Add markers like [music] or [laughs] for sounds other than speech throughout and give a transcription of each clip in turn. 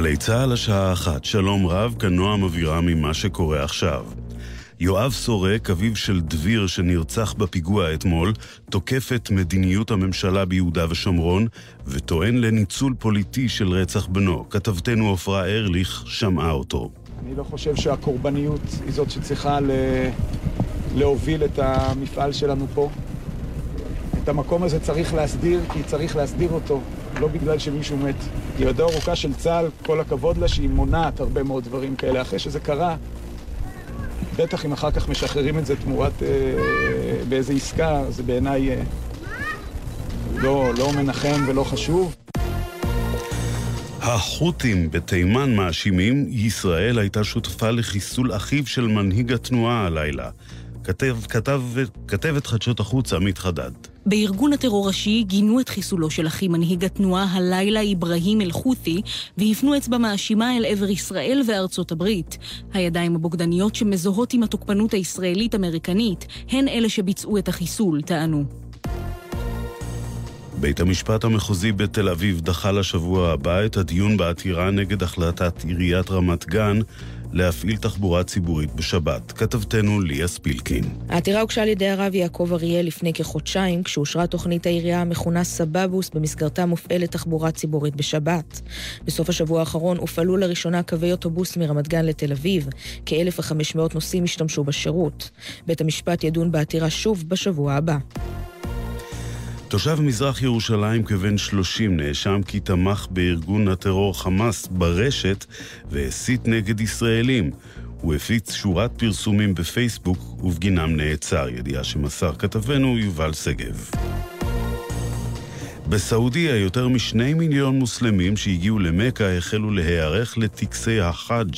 גלי צה"ל השעה אחת, שלום רב, כאן נועם אבירם ממה שקורה עכשיו. יואב סורק, אביו של דביר שנרצח בפיגוע אתמול, תוקף את מדיניות הממשלה ביהודה ושומרון וטוען לניצול פוליטי של רצח בנו. כתבתנו עפרה ארליך שמעה אותו. אני לא חושב שהקורבניות היא זאת שצריכה ל... להוביל את המפעל שלנו פה. את המקום הזה צריך להסדיר, כי צריך להסדיר אותו, לא בגלל שמישהו מת. ידו ארוכה של צה"ל, כל הכבוד לה שהיא מונעת הרבה מאוד דברים כאלה. אחרי שזה קרה, בטח אם אחר כך משחררים את זה תמורת אה, באיזה עסקה, זה בעיניי אה, לא, לא מנחם ולא חשוב. החות'ים בתימן מאשימים, ישראל הייתה שותפה לחיסול אחיו של מנהיג התנועה הלילה. כתב, כתב, כתבת חדשות החוץ עמית חדד. בארגון הטרור השיעי גינו את חיסולו של אחי מנהיג התנועה הלילה אברהים אל-חות'י והפנו אצבע מאשימה אל עבר ישראל וארצות הברית. הידיים הבוגדניות שמזוהות עם התוקפנות הישראלית-אמריקנית הן אלה שביצעו את החיסול, טענו. בית המשפט המחוזי בתל אביב דחה לשבוע הבא את הדיון בעתירה נגד החלטת עיריית רמת גן להפעיל תחבורה ציבורית בשבת. כתבתנו ליה ספילקין. העתירה הוגשה על ידי הרב יעקב אריאל לפני כחודשיים, כשאושרה תוכנית העירייה המכונה סבבוס, במסגרתה מופעלת תחבורה ציבורית בשבת. בסוף השבוע האחרון הופעלו לראשונה קווי אוטובוס מרמת גן לתל אביב. כ-1,500 נוסעים השתמשו בשירות. בית המשפט ידון בעתירה שוב בשבוע הבא. תושב מזרח ירושלים כבן 30 נאשם כי תמך בארגון הטרור חמאס ברשת והסית נגד ישראלים. הוא הפיץ שורת פרסומים בפייסבוק ובגינם נעצר, ידיעה שמסר כתבנו יובל שגב. בסעודיה יותר משני מיליון מוסלמים שהגיעו למכה החלו להיערך לטקסי החאג'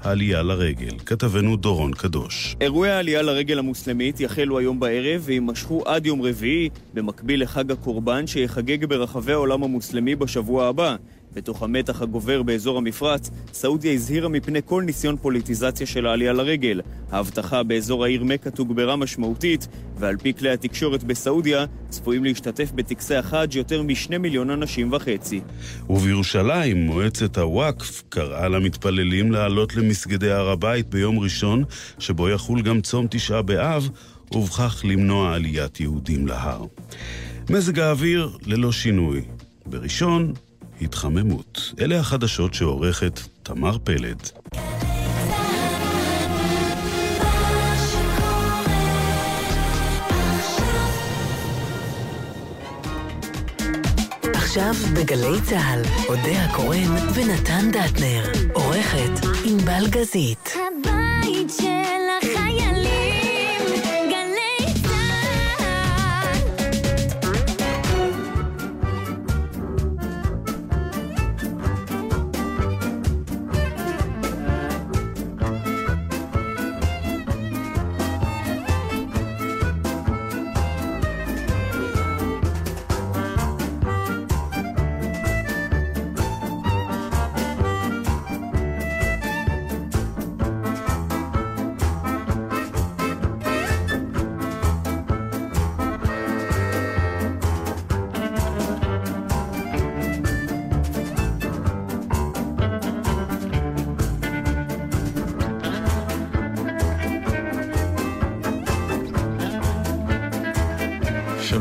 העלייה לרגל. כתבנו דורון קדוש. אירועי העלייה לרגל המוסלמית יחלו היום בערב ויימשכו עד יום רביעי, במקביל לחג הקורבן שיחגג ברחבי העולם המוסלמי בשבוע הבא. בתוך המתח הגובר באזור המפרץ, סעודיה הזהירה מפני כל ניסיון פוליטיזציה של העלייה לרגל. האבטחה באזור העיר מכה תוגברה משמעותית, ועל פי כלי התקשורת בסעודיה, צפויים להשתתף בטקסי החאג' יותר משני מיליון אנשים וחצי. ובירושלים, מועצת הוואקף קראה למתפללים לעלות למסגדי הר הבית ביום ראשון, שבו יחול גם צום תשעה באב, ובכך למנוע עליית יהודים להר. מזג האוויר ללא שינוי. בראשון, התחממות. אלה החדשות שעורכת תמר פלד. עכשיו בגלי צה"ל, אודה הקורן ונתן דטנר, עורכת ענבל גזית. הבית של החיילים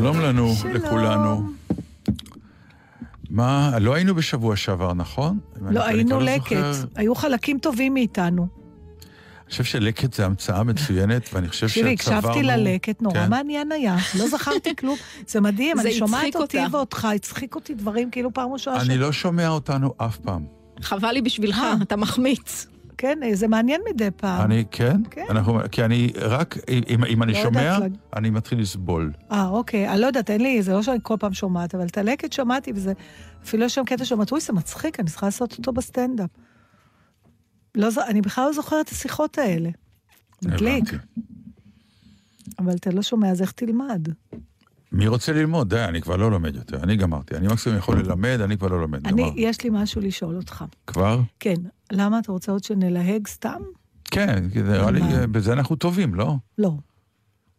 שלום לנו, לכולנו. מה, לא היינו בשבוע שעבר, נכון? לא, היינו לא לקט. היו חלקים טובים מאיתנו. אני חושב שלקט זה המצאה מצוינת, ואני חושב שצברנו... תראי, הקשבתי ללקט, נורא כן. מעניין היה. לא זכרתי כלום. זה מדהים, אני שומעת אותי ואותך, הצחיק אותי דברים כאילו פעם ראשונה. אני לא שומע אותנו אף פעם. חבל לי בשבילך, אה. אתה מחמיץ. כן, זה מעניין מדי פעם. אני, כן? כן. אנחנו, כי אני רק, אם, אם אני לא שומע, אני מתחיל לסבול. אה, אוקיי. אני לא יודעת, אין לי, זה לא שאני כל פעם שומעת, אבל את הלקט שמעתי, וזה, אפילו יש שם קטע שאומרת, אוי, זה מצחיק, אני צריכה לעשות אותו בסטנדאפ. לא, אני בכלל לא זוכרת את השיחות האלה. מדליק. אבל אתה לא שומע, אז איך תלמד? מי רוצה ללמוד? די, אני כבר לא לומד יותר, אני גמרתי. אני מקסימום יכול ללמד, אני כבר לא לומד. אני, גמר. יש לי משהו לשאול אותך. כבר? כן. למה אתה רוצה עוד שנלהג סתם? כן, כי נראה לי, בזה אנחנו טובים, לא? לא.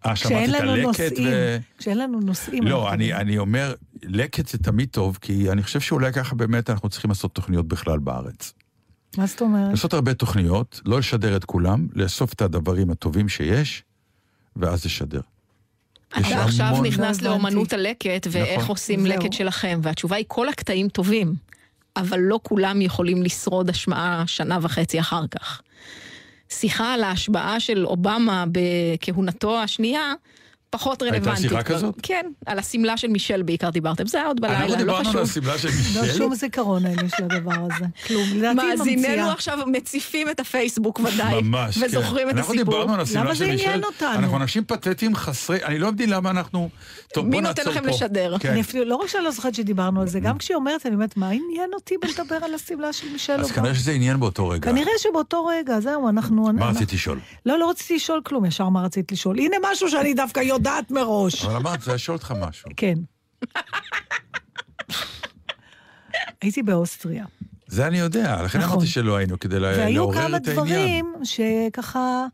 אה, שמעתי את הלקט ו... כשאין לנו נושאים. לא, אני, אני אומר, לקט זה תמיד טוב, כי אני חושב שאולי ככה באמת אנחנו צריכים לעשות תוכניות בכלל בארץ. מה זאת אומרת? לעשות הרבה תוכניות, לא לשדר את כולם, לאסוף את הדברים הטובים שיש, ואז לשדר. אתה עכשיו נכנס לא לאומנות. הלקט, ואיך נכון. עושים. לקט שלכם, והתשובה היא כל הקטעים טובים, אבל לא כולם יכולים לשרוד השמעה שנה וחצי אחר כך. שיחה על ההשבעה של אובמה בכהונתו השנייה, פחות הייתה רלוונטית. שיחה כבר. כזאת? כן, על השמלה של מישל בעיקר דיברתם, זה היה עוד בלילה, אנחנו לא דיברנו על חשוב. השמלה של לא מישל. שום זיכרון אין לי של הדבר הזה. כלום. לדעתי היא מאזיננו ממציאה. עכשיו מציפים את הפייסבוק ודאי, ממש, כן. וזוכרים את אנחנו הסיפור. דיברנו על השמלה למה של זה מישל. עניין אותנו? אנחנו אנשים פתטיים חסרי, אני לא מבין למה אנחנו... טוב, מי בוא נותן נעצור לכם פה. לשדר? כן. אני אפילו, לא רק שאני לא זוכרת שדיברנו על זה, גם כשהיא אומרת, אני אומרת, מה עניין אותי בלדבר על השמלה של מישל אז? כנראה שזה עניין באותו רגע. כנראה שבאותו רגע, זהו, אנחנו... מה אנחנו- רצית לשאול? לא, לא רציתי לשאול כלום, ישר מה רצית לשאול. הנה משהו שאני דווקא יודעת מראש. אבל אמרת, זה לשאול אותך משהו. כן. הייתי באוסטריה. זה אני יודע, לכן נכון. אמרתי שלא היינו, כדי והיו לעורר כמה את העניין. דברים שככה...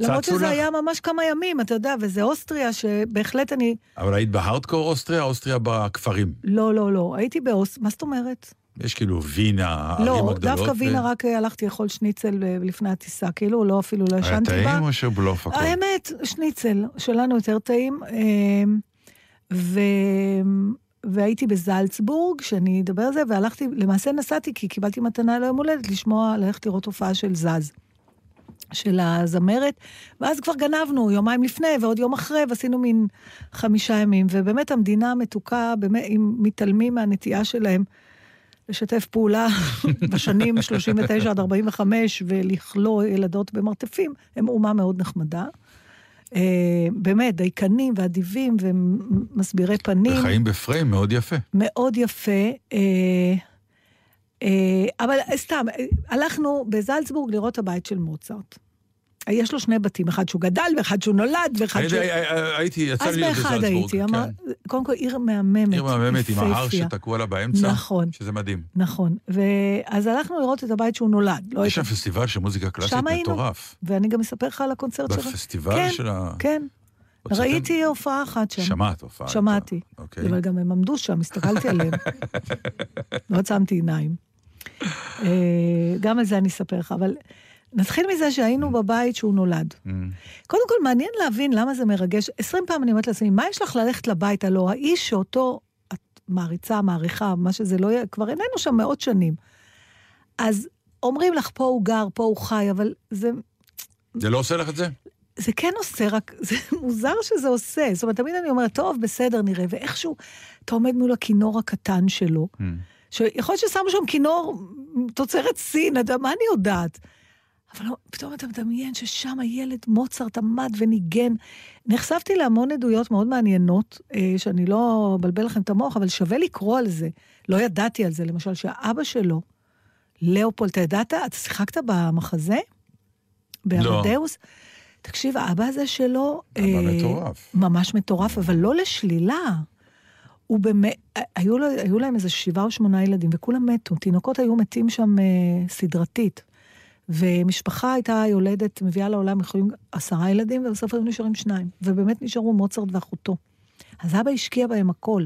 למרות שזה לך? היה ממש כמה ימים, אתה יודע, וזה אוסטריה שבהחלט אני... אבל היית בהארדקור אוסטריה, אוסטריה בכפרים. לא, לא, לא. הייתי באוסטריה, מה זאת אומרת? יש כאילו וינה, הערים לא, הגדולות. דווקא ו- וינה רק אה, הלכתי לאכול שניצל אה, לפני הטיסה, כאילו, לא, אפילו לא היה ישנתי בה. טעים או שבלוף הכל? האמת, שניצל, שלנו יותר טעים. אמ, ו... והייתי בזלצבורג, שאני אדבר על זה, והלכתי, למעשה נסעתי, כי קיבלתי מתנה ליום הולדת, לשמוע, ללכת לראות הופעה של זז, של הזמרת, ואז כבר גנבנו יומיים לפני ועוד יום אחרי, ועשינו מין חמישה ימים, ובאמת המדינה המתוקה, באמת, אם מתעלמים מהנטייה שלהם לשתף פעולה [laughs] בשנים 39 עד 45 ולכלוא ילדות במרתפים, הם אומה מאוד נחמדה. אה, באמת, דייקנים ואדיבים ומסבירי פנים. וחיים בפריים מאוד יפה. מאוד יפה. אה, אה, אבל סתם, הלכנו בזלצבורג לראות הבית של מוצרט. יש לו שני בתים, אחד שהוא גדל ואחד שהוא נולד ואחד שהוא... יודע, אה, הייתי, יצא אז לי להיות באחד בזלצבורג. הייתי, אמר, כן. קודם כל עיר מהממת, עיר מהממת עם ההר. שתקוע לה באמצע. נכון. שזה מדהים. נכון, ואז הלכנו לראות את הבית שהוא נולד. לא יש. שם פסטיבל של מוזיקה קלאסית. מטורף. ואני גם אספר לך על הקונצרט שלו. בפסטיבל כן, של ה... כן? ראיתי הופעה אחת שם. שמעת הופעה. שמעתי. אוקיי. אבל גם הם עמדו שם, הסתכלתי [laughs] עליהם. לא עצמתי עיניים. אה, גם על זה אני אספר לך, אבל נתחיל מזה שהיינו בבית שהוא נולד. Mm. קודם כל, מעניין להבין למה זה מרגש. עשרים פעם אני אומרת לעצמי, מה יש לך ללכת לבית? הלא האיש שאותו את מעריצה, מעריכה, מה שזה לא יהיה, כבר איננו שם מאות שנים. אז אומרים לך, פה הוא גר, פה הוא חי, אבל זה, זה לא עושה לך את זה? זה כן עושה, רק [laughs] זה מוזר שזה עושה. זאת אומרת, תמיד אני אומרת, טוב, בסדר, נראה, ואיכשהו אתה עומד מול הכינור הקטן שלו, Mm. שיכול להיות ששמו שם כינור תוצרת סין, אתה מה אני יודעת? אבל לא, פתאום אתה מדמיין ששם הילד מוצרט עמד וניגן. נחשפתי להמון עדויות מאוד מעניינות, אה, שאני לא אבלבל לכם את המוח, אבל שווה לקרוא על זה. לא ידעתי על זה, למשל, שהאבא שלו, לאופולד, אתה ידעת? אתה שיחקת במחזה? באמדאוס? תקשיב, האבא הזה שלו... אבא אה, מטורף. ממש מטורף, אבל לא לשלילה. הוא באמת, היו, לו, היו להם איזה שבעה או שמונה ילדים, וכולם מתו. תינוקות היו מתים שם אה, סדרתית. ומשפחה הייתה יולדת, מביאה לעולם, יכולים עשרה ילדים, ובסוף היו נשארים שניים. ובאמת נשארו מוצרט ואחותו. אז אבא השקיע בהם הכל.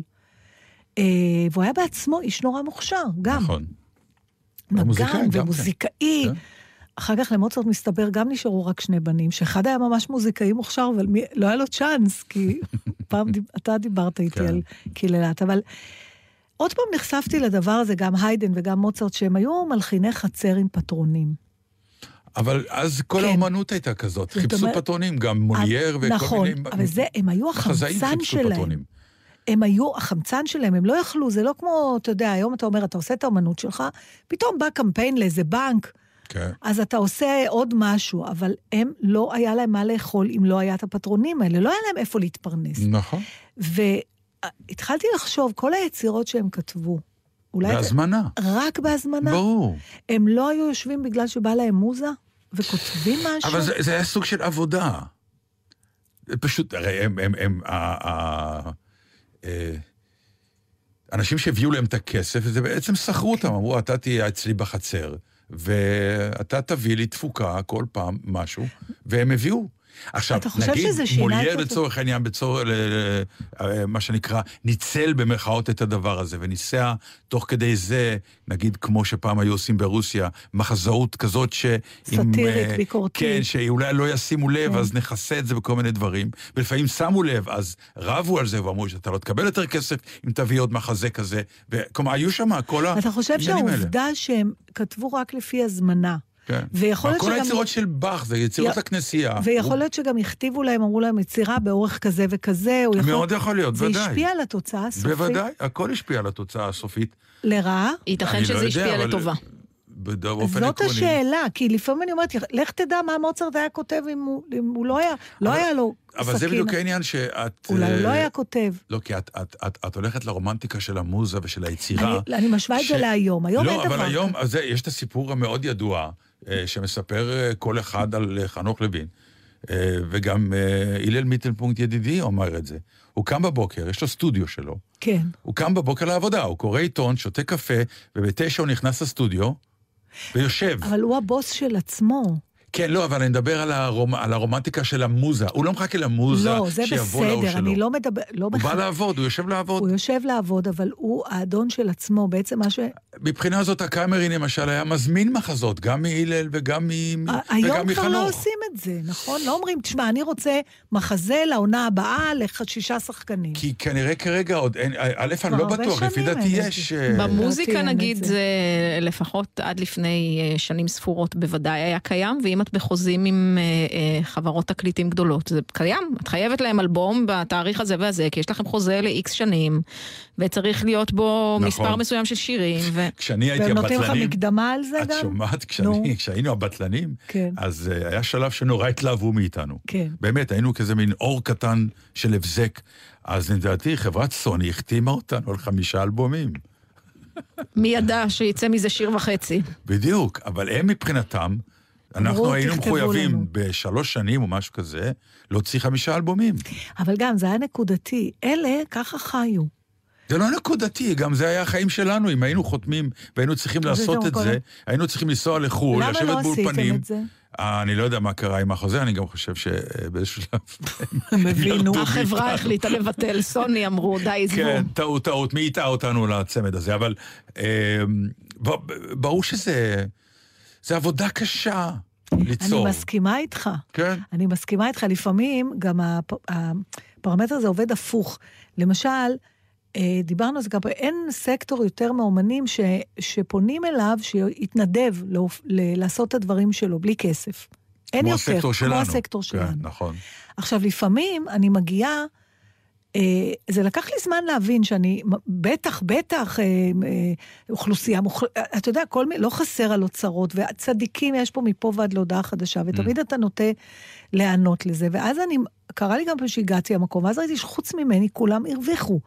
אה, והוא היה בעצמו איש נורא מוכשר, גם. נכון. ומוזיקאי נגן גם כן. ומוזיקאי. כן. אחר כך למוצרט מסתבר גם נשארו רק שני בנים, שאחד היה ממש מוזיקאי מוכשר, אבל מי, לא היה לו צ'אנס, כי [laughs] פעם דיב, אתה דיברת איתי כן. על קיללת, אבל עוד פעם נחשפתי לדבר הזה, גם היידן וגם מוצרט, שהם היו מלחיני חצר עם פטרונים. אבל אז כל כן. האומנות הייתה כזאת. זאת חיפשו אומרת- פטרונים, גם מולייר וכל נכון, מיני... אבל זה, הם היו החמצן שלהם. פטרונים. הם היו החמצן שלהם, הם לא יכלו, זה לא כמו, אתה יודע, היום אתה אומר, אתה עושה את האומנות שלך, פתאום בא קמפיין לאיזה בנק, כן. אז אתה עושה עוד משהו, אבל הם, לא היה להם מה לאכול אם לא היה את הפטרונים האלה, לא היה להם איפה להתפרנס. נכון. והתחלתי לחשוב, כל היצירות שהם כתבו, אולי... בהזמנה. רק בהזמנה? ברור. הם לא היו יושבים בגלל שבא להם מוזה? וכותבים משהו? אבל זה, זה היה סוג של עבודה. פשוט, הרי הם, הם, הם, אה, אנשים שהביאו להם את הכסף, זה בעצם שכרו אותם, אמרו, אתה תהיה אצלי בחצר, ואתה תביא לי תפוקה כל פעם משהו, והם הביאו. עכשיו, אתה חושב נגיד שזה שינה את מולייר? לצורך העניין, בצור, מה שנקרא, ניצל במרכאות את הדבר הזה, וניסה תוך כדי זה, נגיד כמו שפעם היו עושים ברוסיה, מחזאות כזאת ש... עם, סאטירית, אה, ביקורתית. כן, שאולי לא ישימו לב, כן. אז נכסה את זה בכל מיני דברים. ולפעמים שמו לב, אז רבו על זה ואמרו שאתה לא תקבל יותר כסף אם תביא עוד מחזה כזה. כלומר, היו שם כל אתה חושב העניינים האלה. שהעובדה שהם כתבו רק לפי הזמנה, כן. ויכול להיות כל שגם- היצירות של באך זה יצירות י- לכנסייה. ויכול להיות שגם הכתיבו להם, אמרו להם יצירה באורך כזה וכזה, הוא יכול... מאוד יכול להיות, זה ודאי. השפיע על התוצאה הסופית. בוודאי, הכל השפיע על התוצאה הסופית. לרעה? ייתכן אני לא שזה יודע, השפיע אבל- לטובה. באופן זאת עקרוני. השאלה, כי לפעמים אני אומרת, לך תדע מה מוצרט היה כותב אם הוא, אם הוא לא היה, לא אבל- היה לו אבל זה סכין. בדיוק העניין שאת... אולי הוא לא אה, היה כותב. לא, כי את, את, את, את הולכת לרומנטיקה של המוזה ושל היצירה. אני, אני משווה את זה להיום, היום אין לא, דבר אבל היום, זה, יש את הסיפור המאוד ידוע, שמספר אה, כל אחד על אה, חנוך לוין. אה, וגם אה, הלל מיטלפונקט ידידי אומר את זה. הוא קם בבוקר, יש לו סטודיו שלו. כן. הוא קם בבוקר לעבודה, הוא קורא עיתון, שותה קפה, ובתשע הוא נכנס לסטודיו, ויושב. אבל הוא הבוס של עצמו. כן, לא, אבל אני מדבר על, הרומ... על הרומנטיקה של המוזה. הוא לא מחכה למוזה לא, זה שיבוא בסדר, שלו. אני לא מדבר... לא הוא בח- בא לעבוד, הוא יושב לעבוד. הוא יושב לעבוד, אבל הוא האדון של עצמו, בעצם מה ש... מבחינה זאת, הקאמרי למשל היה מזמין מחזות, גם מהלל וגם, מ... היום וגם כבר לא מחנוך. עושים את זה, נכון? לא אומרים, תשמע, אני רוצה מחזה לעונה הבאה לשישה שחקנים. כי כנראה כרגע עוד אין, א', אני כבר לא בטוח, לפי דעתי יש... אה, במוזיקה נגיד זה. לפחות עד לפני אה, שנים ספורות בוודאי היה קיים, ואם את בחוזים עם אה, אה, חברות תקליטים גדולות, זה קיים. את חייבת להם אלבום בתאריך הזה והזה, כי יש לכם חוזה ל-X שנים, וצריך להיות בו נכון. מספר מסוים של שירים, ו... כשאני הייתי והם נותנים לך הבטלנים... מקדמה על זה את גם? שומעת? נו. כשאני, כשהיינו הבטלנים, כן. אז uh, היה שלב שנורא התלהבו מאיתנו. כן. באמת, היינו כזה מין אור קטן של הבזק. אז לדעתי, חברת סוני החתימה אותנו על חמישה אלבומים. מי ידע שיצא מזה שיר וחצי? בדיוק, אבל הם מבחינתם, אנחנו היינו "תכתבו מחויבים לנו". בשלוש שנים או משהו כזה, להוציא חמישה אלבומים. אבל גם, זה היה נקודתי. אלה, ככה חיו. זה לא נקודתי, גם זה היה החיים שלנו, אם היינו חותמים והיינו צריכים לעשות את זה, היינו צריכים לנסוע לחו"ל, למה לשבת לא עשיתם באולפנים. את זה? אני לא יודע מה קרה עם החוזה, אני גם חושב שבאיזשהו שלב... הם הבינו. החברה החליטה לבטל, סוני אמרו, די, עזבו. כן, טעות, טעות, מי הטעה אותנו לצמד הזה, אבל ב- ברור שזה... זה עבודה קשה ליצור. אני מסכימה איתך. כן. אני מסכימה איתך, לפעמים גם הפ... הפרמטר הזה עובד הפוך. למשל, דיברנו על זה גם, אין סקטור יותר מאומנים ש... שפונים אליו שיתנדב לעוף... ל... לעשות את הדברים שלו בלי כסף. אין יותר, הסקטור שלנו. כמו הסקטור כן, שלנו. נכון. עכשיו, לפעמים אני מגיעה, אה, זה לקח לי זמן להבין שאני, בטח, בטח, אה, אה, אוכלוסייה, מוכל, אתה יודע, כל מיני, לא חסר על אוצרות, והצדיקים יש פה מפה ועד להודעה חדשה, ותמיד אתה נוטה להיענות לזה. ואז אני, קרה לי גם פעם שהגעתי למקום, ואז ראיתי שחוץ ממני כולם הרוויחו.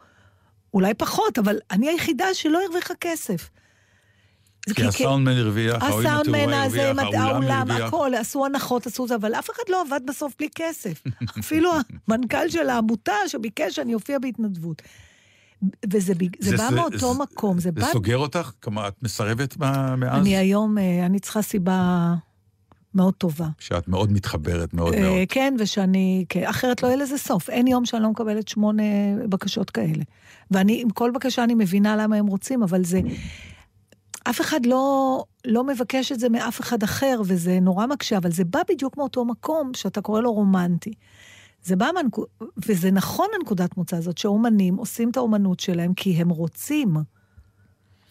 אולי פחות, אבל אני היחידה שלא הרוויחה כסף. זה כי הסאונדמן הרוויח, הסאונדמן הזה, האולם. הכל, עשו הנחות, עשו זה, אבל אף אחד לא עבד בסוף בלי כסף. [laughs] אפילו המנכ"ל של העמותה שביקש שאני אופיע בהתנדבות. וזה זה בא מאותו זה- מקום, זה זה בא... סוגר אותך? כלומר, את מסרבת מאז? אני היום, אה, אני צריכה סיבה מאוד טובה. שאת מאוד מתחברת, מאוד אה, מאוד. כן, ושאני, כן, אחרת לא יהיה לזה סוף. אין יום שאני לא מקבלת שמונה בקשות כאלה. ואני, עם כל בקשה אני מבינה למה הם רוצים, אבל זה... אף אחד לא, לא מבקש את זה מאף אחד אחר, וזה נורא מקשה, אבל זה בא בדיוק מאותו מקום שאתה קורא לו רומנטי. זה בא מהנקוד... וזה נכון הנקודת מוצא הזאת, שאומנים עושים את האומנות שלהם כי הם רוצים.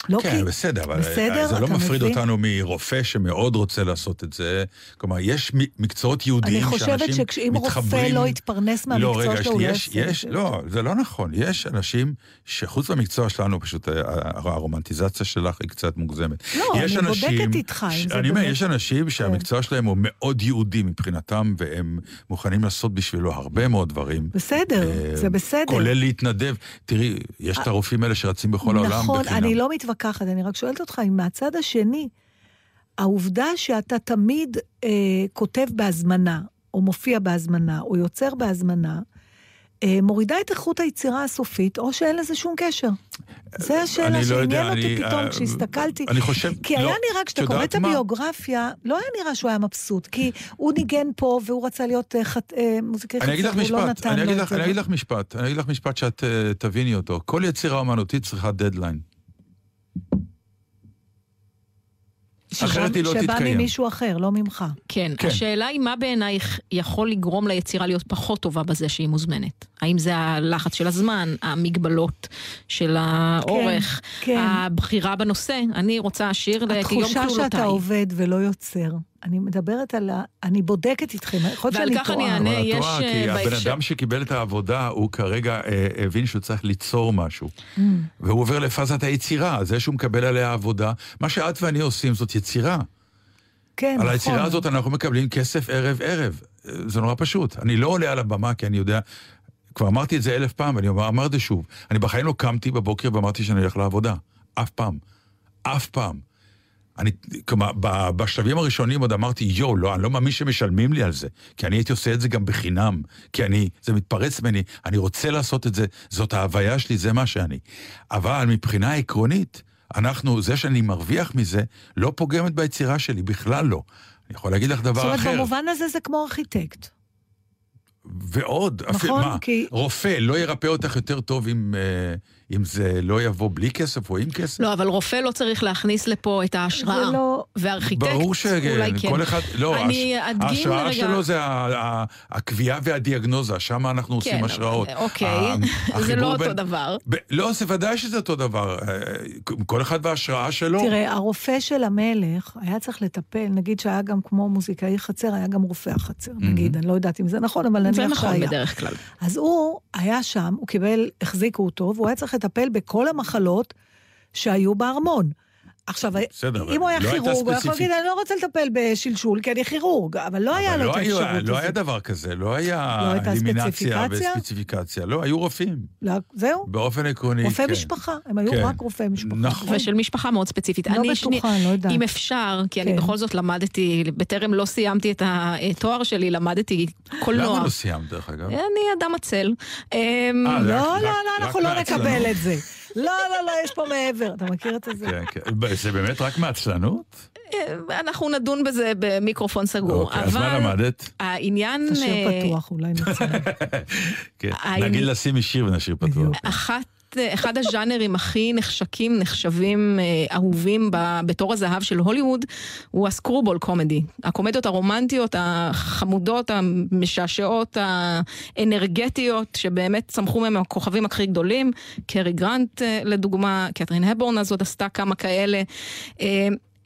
לא כן, כי... בסדר, אבל בסדר, זה לא מפריד מבין? אותנו מרופא שמאוד רוצה לעשות את זה. כלומר, יש מקצועות יהודיים אני שאנשים חושבת מתחברים... שאם רופא לא יתפרנס מהמקצוע לא, רגע, שלו, הוא לא יעשה את יש, זה. לא, זה לא נכון. יש אנשים שחוץ מהמקצוע שלנו, פשוט ה- ה- הרומנטיזציה שלך היא קצת מוגזמת. לא, אני אנשים- בודקת איתך אם ש- זה אני אומר, יש אנשים שהמקצוע שלהם הוא מאוד יהודי מבחינתם, והם מוכנים לעשות בשבילו הרבה מאוד דברים. בסדר, אה, זה בסדר. כולל להתנדב. תראי, יש את הרופאים האלה שרצים בכל העולם נכון. אני לא מתווכחת, אני רק שואלת אותך אם מהצד השני, העובדה שאתה תמיד אה, כותב בהזמנה, או מופיע בהזמנה, או יוצר בהזמנה, אה, מורידה את איכות היצירה הסופית, או שאין לזה שום קשר. זה השאלה לא שעניין אותי אני, פתאום אה, כשהסתכלתי. אני חושב, כי לא, היה נראה, כשאתה את קורא את? הביוגרפיה, לא היה נראה שהוא היה מבסוט, כי הוא ניגן פה והוא רצה להיות אה, חת- אה, מוזיקאי אני חצר, והוא לא משפט, נתן אני לו את זה. אני אגיד לך משפט, אני אגיד לך משפט שאת אה, תביני אותו. כל יצירה אומנותית צריכה דדליין. אחרת היא לא שבא תתקיים. ממישהו אחר, לא ממך. כן, כן. השאלה היא מה בעינייך יכול לגרום ליצירה להיות פחות טובה בזה שהיא מוזמנת? האם זה הלחץ של הזמן, המגבלות של האורך, כן. הבחירה בנושא? אני רוצה שיר כיום התחושה כלולותיי. שאתה עובד ולא יוצר. אני מדברת על ה... אני בודקת איתכם, יכול להיות ועל שאני כך אני טועה. אענה. אבל את יש, רואה, אה, כי הבן אדם שקיבל את העבודה, הוא כרגע אה, הבין שהוא צריך ליצור משהו. Mm. והוא עובר לפאזת היצירה, זה שהוא מקבל עליה עבודה. מה שאת ואני עושים זאת יצירה. כן, על נכון. היצירה הזאת אנחנו מקבלים כסף ערב-ערב. זה נורא פשוט. אני לא עולה על הבמה כי אני יודע... כבר אמרתי את זה אלף פעם, ואני אומר, אמר את זה שוב. אני בחיים לא קמתי בבוקר ואמרתי שאני הולך לעבודה. אף פעם. אף פעם. אני, כלומר, בשלבים הראשונים עוד אמרתי, יואו, לא, אני לא מאמין שמשלמים לי על זה. כי אני הייתי עושה את זה גם בחינם. כי אני, זה מתפרץ ממני, אני רוצה לעשות את זה, זאת ההוויה שלי, זה מה שאני. אבל מבחינה עקרונית, אנחנו, זה שאני מרוויח מזה, לא פוגמת ביצירה שלי, בכלל לא. אני יכול להגיד לך זאת דבר אומרת, אחר. במובן הזה זה כמו ארכיטקט. ועוד, נכון, אפילו, מה, כי- רופא לא ירפא אותך יותר טוב אם, אה, אם זה לא יבוא בלי כסף או עם כסף? לא, אבל רופא לא צריך להכניס לפה את ההשראה. זה לא... וארכיטקט, ברור אולי שכן, כן. כל אחד, לא, אני הש- אדגים ההשראה רגע- שלו זה ה- ה- הקביעה והדיאגנוזה, שם אנחנו עושים כן, השראות. אבל- אוקיי, ה- [laughs] זה לא אותו בין- דבר. ב- לא, זה ודאי שזה אותו דבר. אה, כל אחד וההשראה שלו. תראה, הרופא של המלך היה צריך לטפל, נגיד שהיה גם כמו מוזיקאי חצר, היה גם רופא החצר, נגיד, אני לא יודעת אם זה נכון, אבל נניח זה שהיה. נכון בדרך כלל. אז הוא היה שם, הוא קיבל, החזיקו אותו, והוא היה צריך לטפל בכל המחלות שהיו בארמון. עכשיו, בסדר, אם הוא היה לא כירורג, הוא יכול. להגיד, אני לא רוצה לטפל בשלשול, כי אני כירורג, אבל לא היה אבל לו את לא היו- האפשרות לא היה הזאת. דבר כזה, לא היה לא אלימינציה ספציפיקציה? וספציפיקציה. לא, היו רופאים. לא, זהו, באופן עקרוני, רופא כן. משפחה, הם היו כן. רק רופאי משפחה. נכון. ושל משפחה מאוד ספציפית. לא אני בטוחה, אני לא יודעת. אם אפשר, כי אני כן. בכל זאת למדתי, בטרם לא סיימתי את התואר שלי, למדתי קולנוע. למה לא סיימת, דרך אגב? אני אדם עצל. אמ, אה, זה לא, לא, לא, אנחנו לא? נקבל את זה. לא, לא, לא, יש פה מעבר. אתה מכיר את זה? כן, כן. זה באמת רק מעצלנות? אה, אנחנו נדון בזה במיקרופון סגור. אוקיי, אז מה למדת? העניין... תשאיר אה, פתוח, אולי נצא. [laughs] כן. נגיד לשימי שיר ונשאיר פתוח. בדיוק. אחת, אחד הז'אנרים הכי נחשקים, נחשבים, אה, אהובים בתור הזהב של הוליווד, הוא הסקרובול קומדי. הקומדיות הרומנטיות, החמודות, המשעשעות, האנרגטיות, שבאמת צמחו מהם הכוכבים הכי גדולים. קרי גרנט, אה, לדוגמה, קתרין הבורן הזאת עשתה כמה כאלה.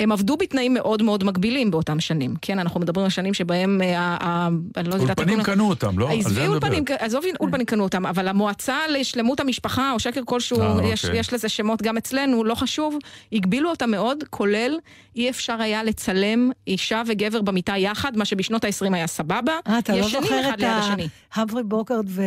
הם עבדו בתנאים מאוד מאוד מגבילים באותם שנים, כן? אנחנו מדברים על שנים שבהם, אה, ה- ה- אני לא יודעת... אולפנים קנו אותם, לא? על זה עזבי אני מדבר. אולפנים, עזוב אולפנים קנו אותם, אבל המועצה לשלמות המשפחה, או שקר כלשהו, אה, יש, אוקיי. יש לזה שמות גם אצלנו, לא חשוב, הגבילו אותה מאוד, כולל אי אפשר היה לצלם אישה וגבר במיטה יחד, מה שבשנות ה-20 היה סבבה. אה, אתה לא ישנים זוכר אחד את ליד השני. ההמפרי בוגרט ו...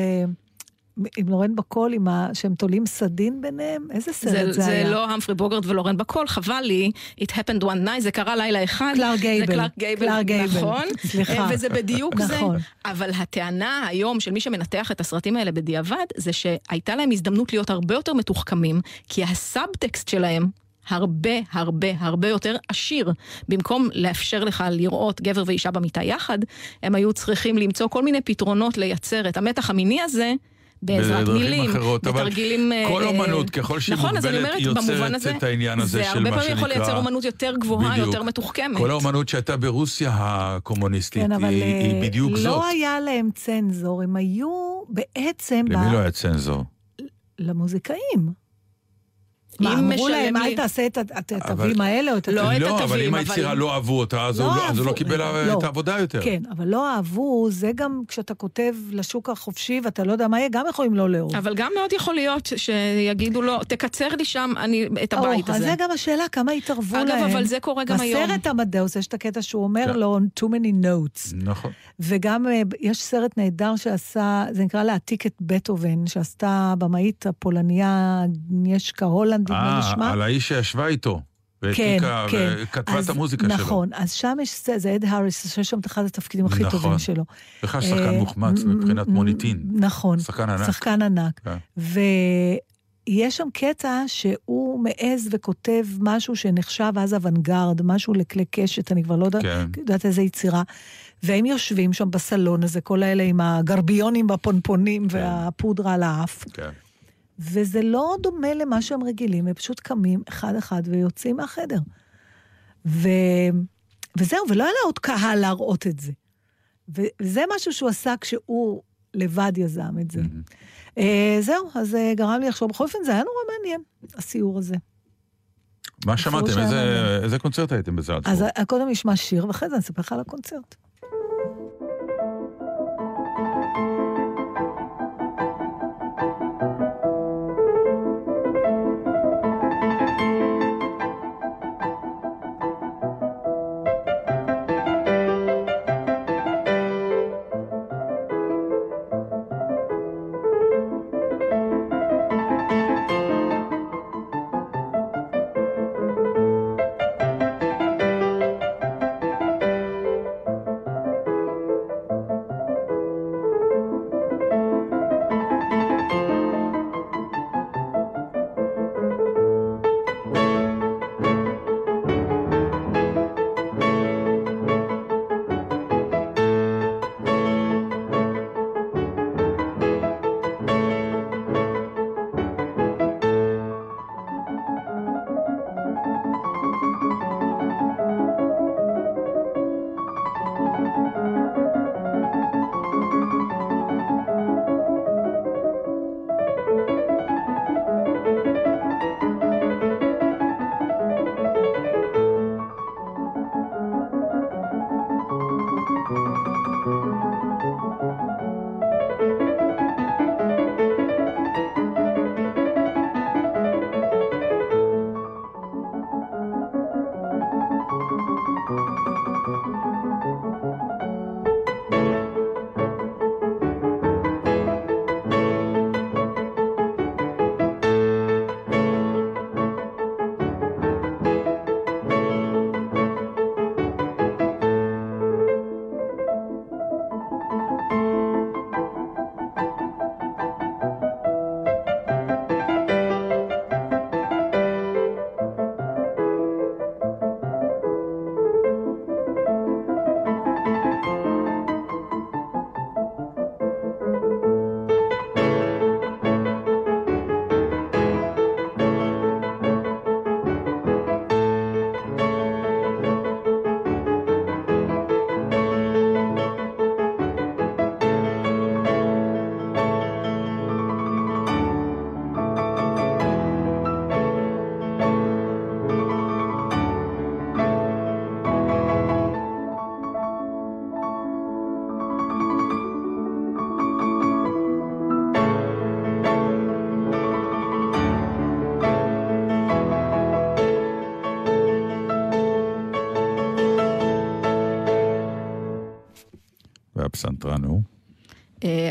עם לורן בקול, עם ה... שהם תולים סדין ביניהם? איזה סרט זה, זה, זה היה? לא המפרי בוגרט ולורן בקול, חבל לי, it happened one night, זה קרה לילה אחד. קלארק גייבל. זה קלארק גייבל, קלארק גייבל. נכון. סליחה. אה, וזה בדיוק זה. נכון. אבל הטענה היום של מי שמנתח את הסרטים האלה בדיעבד, זה שהייתה להם הזדמנות להיות הרבה יותר מתוחכמים, כי הסאבטקסט שלהם... הרבה הרבה הרבה יותר עשיר. במקום לאפשר לך לראות גבר ואישה במיטה יחד, הם היו צריכים למצוא כל מיני פתרונות לייצר את המתח המיני הזה בעזרת מילים, אחרות, אבל בתרגילים... כל אה, אומנות, ככל שהיא נכון, אז אני מוגבלת, אומרת, יוצרת הזה, את העניין הזה זה של הרבה מה פעמים יכול שנקרא- לייצר אומנות יותר גבוהה, בדיוק. יותר מתוחכמת. כל האומנות שהייתה ברוסיה הקומוניסטית, כן, אבל היא, אה, היא בדיוק לא זאת. היה להם צנזור, הם היו בעצם... למי ב- לא היה צנזור? למוזיקאים. מה, אם אמרו להם, אל תעשה את התווים האלה או את לא התווים לא, אבל אם אבל- היצירה לא אהבו אותה, אז לא הוא לא- לא קיבל לא. את העבודה יותר. כן, אבל לא אהבו, זה גם כשאתה כותב לשוק החופשי ואתה לא יודע מה יהיה, גם יכולים לא לאהוב. אבל גם מאוד יכול להיות שיגידו לו, תקצר לי שם אני, את הבית או, אז הזה. זה גם השאלה, כמה התערבו אגב, להם. אבל זה קורה גם היום. בסרט עמדאוס יש את הקטע שהוא אומר כן. לו, too many notes. נכון. וגם אה, יש סרט נהדר שעשה, זה נקרא להעתיק את בטהובן, שעשתה במאית הפולניה, אגנישקה הולנד, נדמה לי אה. על האיש שישבה איתו. והעתיקה, כן, וכתבה כן. את המוזיקה נכון, שלו. נכון, אז שם יש, זה אד האריס, שיש שם את אחד התפקידים הכי נכון. טובים שלו. בכלל שחקן מוחמץ מבחינת מוניטין. נכון. שחקן ענק. שחקן ענק. כן. יש שם קטע שהוא מעז וכותב משהו שנחשב אז אוונגרד, משהו לכלי קשת, אני כבר לא יודע, כן. יודעת איזה יצירה. והם יושבים שם בסלון הזה, כל האלה עם הגרביונים בפונפונים כן. והפודרה על האף. כן. וזה לא דומה למה שהם רגילים, הם פשוט קמים אחד-אחד ויוצאים מהחדר. ו... וזהו, ולא היה לה עוד קהל להראות את זה. וזה משהו שהוא עשה כשהוא לבד יזם את זה. Mm-hmm. אה, זהו, אז זה אה, גרם לי לחשוב. בכל אופן, זה היה נורא מעניין, הסיור הזה. מה שמעתם? איזה, איזה קונצרט הייתם בזלצבורג? אז אה, קודם נשמע שיר, ואחרי זה אני אספר לך על הקונצרט.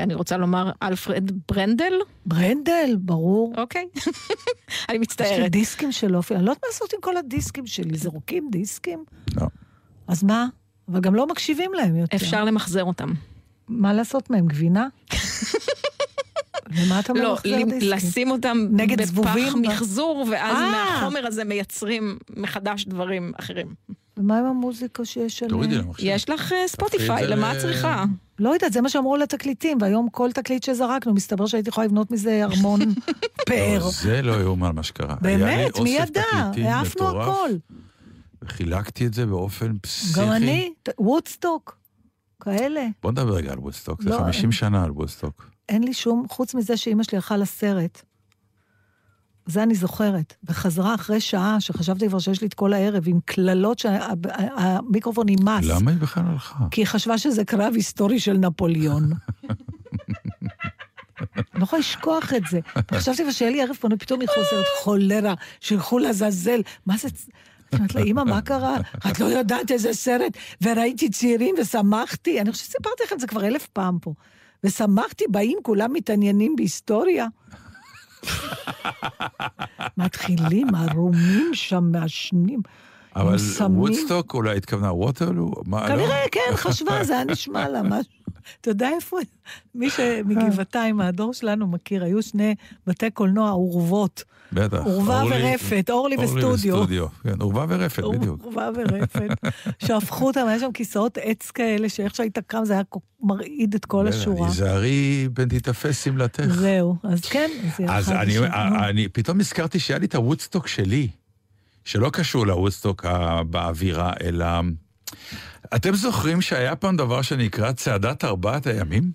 אני רוצה לומר אלפרד ברנדל. ברנדל, ברור. אוקיי, [laughs] אני מצטערת. יש לי דיסקים שלו, אני לא יודעת מה לעשות עם כל הדיסקים שלי, זרוקים דיסקים? לא. אז מה? אבל גם לא מקשיבים להם יותר. אפשר למחזר אותם. מה לעשות מהם, גבינה? למה אתה לא, לשים אותם בפח מחזור, ואז אה! מהחומר הזה מייצרים מחדש דברים אחרים. ומה עם המוזיקה שיש עליהם? תורידי למחשב. יש לך אה, ספוטיפיי, למה את צריכה? לא יודעת, זה מה שאמרו לתקליטים, והיום כל תקליט שזרקנו, מסתבר שהייתי יכולה לבנות מזה ארמון [laughs] פאר. לא, זה לא יאומן מה שקרה. באמת, מי ידע? העפנו הכל. וחילקתי את זה באופן פסיכי. גם אני, וודסטוק, כאלה. בוא נדבר רגע על וודסטוק, זה 50 לא, שנה על וודסטוק. אין לי שום, חוץ מזה שאימא שלי הלכה לסרט. זה אני זוכרת. וחזרה אחרי שעה, שחשבתי כבר שיש לי את כל הערב, עם קללות שהמיקרופון נמאס. למה היא בכלל הלכה? כי היא חשבה שזה קרב היסטורי של נפוליאון. אני [laughs] לא יכולה לשכוח את זה. חשבתי שיהיה לי ערב פנוי, פתאום היא חוזרת, חולרה, שילכו לעזאזל. מה זה... אני אומרת לה, אמא, מה קרה? את לא יודעת איזה סרט, וראיתי צעירים ושמחתי. אני חושבת שסיפרתי לכם את זה כבר אלף פעם פה. ושמחתי, באים, כולם מתעניינים בהיסטוריה. מתחילים, ערומים שם, מעשנים. אבל סמים. וודסטוק אולי התכוונה ווטרלו? לא? כנראה, כן, חשבה, [laughs] זה היה נשמע לה משהו. אתה יודע איפה, מי שמגבעתיים, מהדור שלנו מכיר, היו שני בתי קולנוע עורבות. בטח. אורלי- ורפת, אורלי אורלי וסטודיו. וסטודיו, כן, עורבה ורפת, בדיוק. עורבה ורפת. שהפכו אותם, היה שם כיסאות עץ כאלה, שאיך שהיית קם זה היה מרעיד את כל השורה. היזהרי פן תיתפס שמלתך. זהו, אז כן, אז אני, פתאום נזכרתי שהיה לי את הוודסטוק שלי, שלא קשור לוודסטוק ה- באווירה, אלא... אתם זוכרים שהיה פעם דבר שנקרא צעדת ארבעת הימים?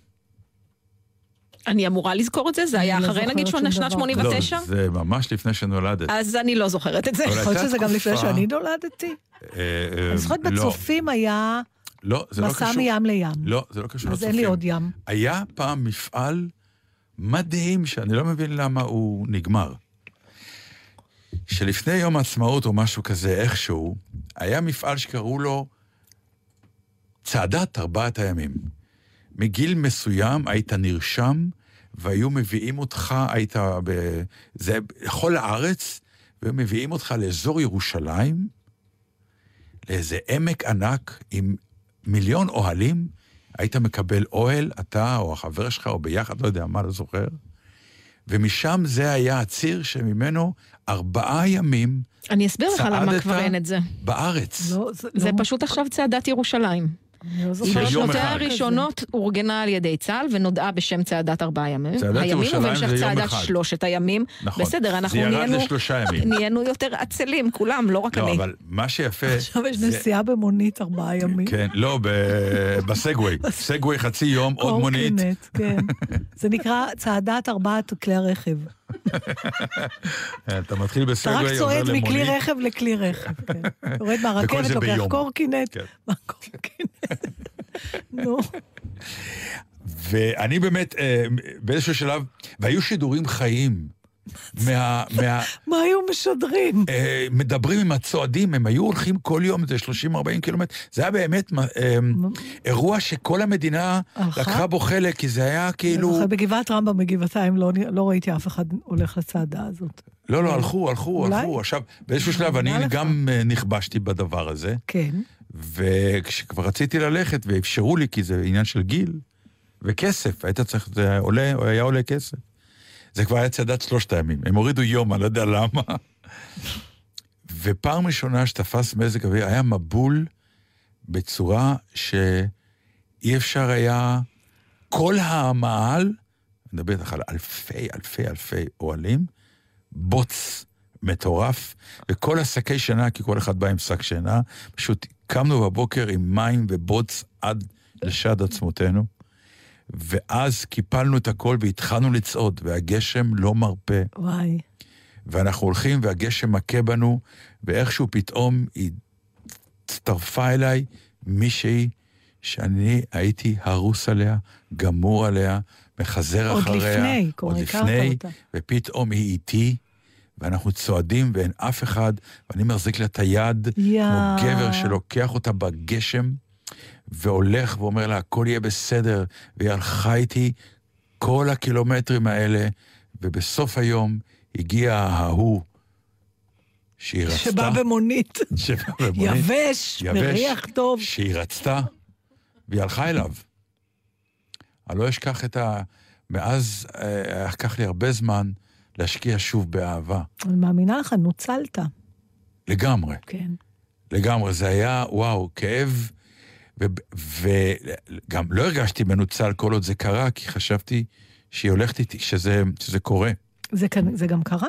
אני אמורה לזכור את זה? זה היה אני לא אחרי נגיד שנת דבר. 89? לא, זה ממש לפני שנולדת. אז אני לא זוכרת את זה. יכול להיות שזה גם לפני שאני נולדתי. אה, אה, אני זוכרת לא, בצופים היה לא, זה לא מסע קשור. מים לים. לא, זה לא קשור אז לצופים. אין לי עוד ים. היה פעם מפעל מדהים, שאני לא מבין למה הוא נגמר. שלפני יום העצמאות או משהו כזה, איכשהו, היה מפעל שקראו לו צעדת ארבעת הימים. מגיל מסוים היית נרשם, והיו מביאים אותך, היית ב... זה בכל הארץ, והיו מביאים אותך לאזור ירושלים, לאיזה עמק ענק עם מיליון אוהלים, היית מקבל אוהל, אתה או החבר שלך, או ביחד, לא יודע מה, לא זוכר. ומשם זה היה הציר שממנו ארבעה ימים אני אסביר לך למה צעדת כבר אין את זה. בארץ. לא, זה זה לא- פשוט עכשיו צעדת ירושלים. לא של זוכרת יום בשנותיה אחד. הראשונות אורגנה על ידי צה"ל ונודעה בשם צעדת ארבעה ימים. צעדת הימים, ירושלים זה יום צעדת אחד. שלושת הימים. נכון. בסדר, אנחנו זה ירד נהיינו... לשלושה ימים. [laughs] נהיינו יותר עצלים, כולם, לא רק לא, אני. אבל מה שיפה... [laughs] עכשיו יש זה- נסיעה במונית ארבעה ימים. כן, לא, ב- [laughs] בסגווי. סגווי חצי יום, עוד מונית. קורקינט, כן. זה נקרא צעדת ארבעת כלי הרכב. אתה מתחיל אתה בסגווי, רק עובר צועד. מכלי רכב לכלי רכב. [laughs] כן. יורד מהרכבת, לוקח. קורקינט. כן. [laughs] נו, ואני באמת, אה, באיזשהו שלב, והיו שידורים חיים. מה... מה מה היו משדרים? אה, מדברים עם הצועדים, הם היו הולכים כל יום, זה 30-40 קילומטר. זה היה באמת אה, אירוע שכל המדינה? לקחה בו חלק, כי זה היה כאילו... זוכרת, בגבעת רמב"ם בגבעתיים לא לא ראיתי אף אחד הולך לצעדה הזאת. לא, לא, הלכו, הלכו, אולי? הלכו. עכשיו, באיזשהו שלב אני לך. גם אה, נכבשתי בדבר הזה, כן. וכשכבר רציתי ללכת ואפשרו לי, כי זה עניין של גיל וכסף, היית צריך, זה עולה, היה עולה כסף. זה כבר היה צעדת שלושת הימים. הם הורידו יום, אני לא יודע למה. ופעם ראשונה שתפס מזג אוויר, היה מבול בצורה שאי אפשר היה... כל אני מדבר איתך על אלפי, אלפי, אלפי אוהלים, בוץ מטורף, וכל השקי שינה, כי כל אחד בא עם שק שינה, פשוט קמנו בבוקר עם מים ובוץ עד לשד עצמותינו, ואז קיפלנו את הכל והתחלנו לצעוד, והגשם לא מרפה. וואי. ואנחנו הולכים והגשם מכה בנו, ואיכשהו פתאום היא הצטרפה אליי מישהי שאני הייתי הרוס עליה, גמור עליה, מחזר עוד אחריה. לפני, עוד לפני, אותה. ופתאום היא איתי, ואנחנו צועדים ואין אף אחד, ואני מחזיק לה את היד, יא. כמו גבר שלוקח אותה בגשם, והולך ואומר לה, הכל יהיה בסדר, והיא הלכה איתי כל הקילומטרים האלה, ובסוף היום הגיע ההוא שהיא רצתה. שבא במונית. [laughs] שבא במונית. יבש, מריח טוב. שהיא רצתה, והיא הלכה אליו. אני לא אשכח את ה... מאז אה, לקח לי הרבה זמן להשקיע שוב באהבה. אני מאמינה לך, נוצלת. לגמרי. כן. לגמרי, זה היה, וואו, כאב, וגם לא הרגשתי מנוצל כל עוד זה קרה, כי חשבתי שהיא הולכת איתי, שזה, שזה קורה. זה, זה גם קרה?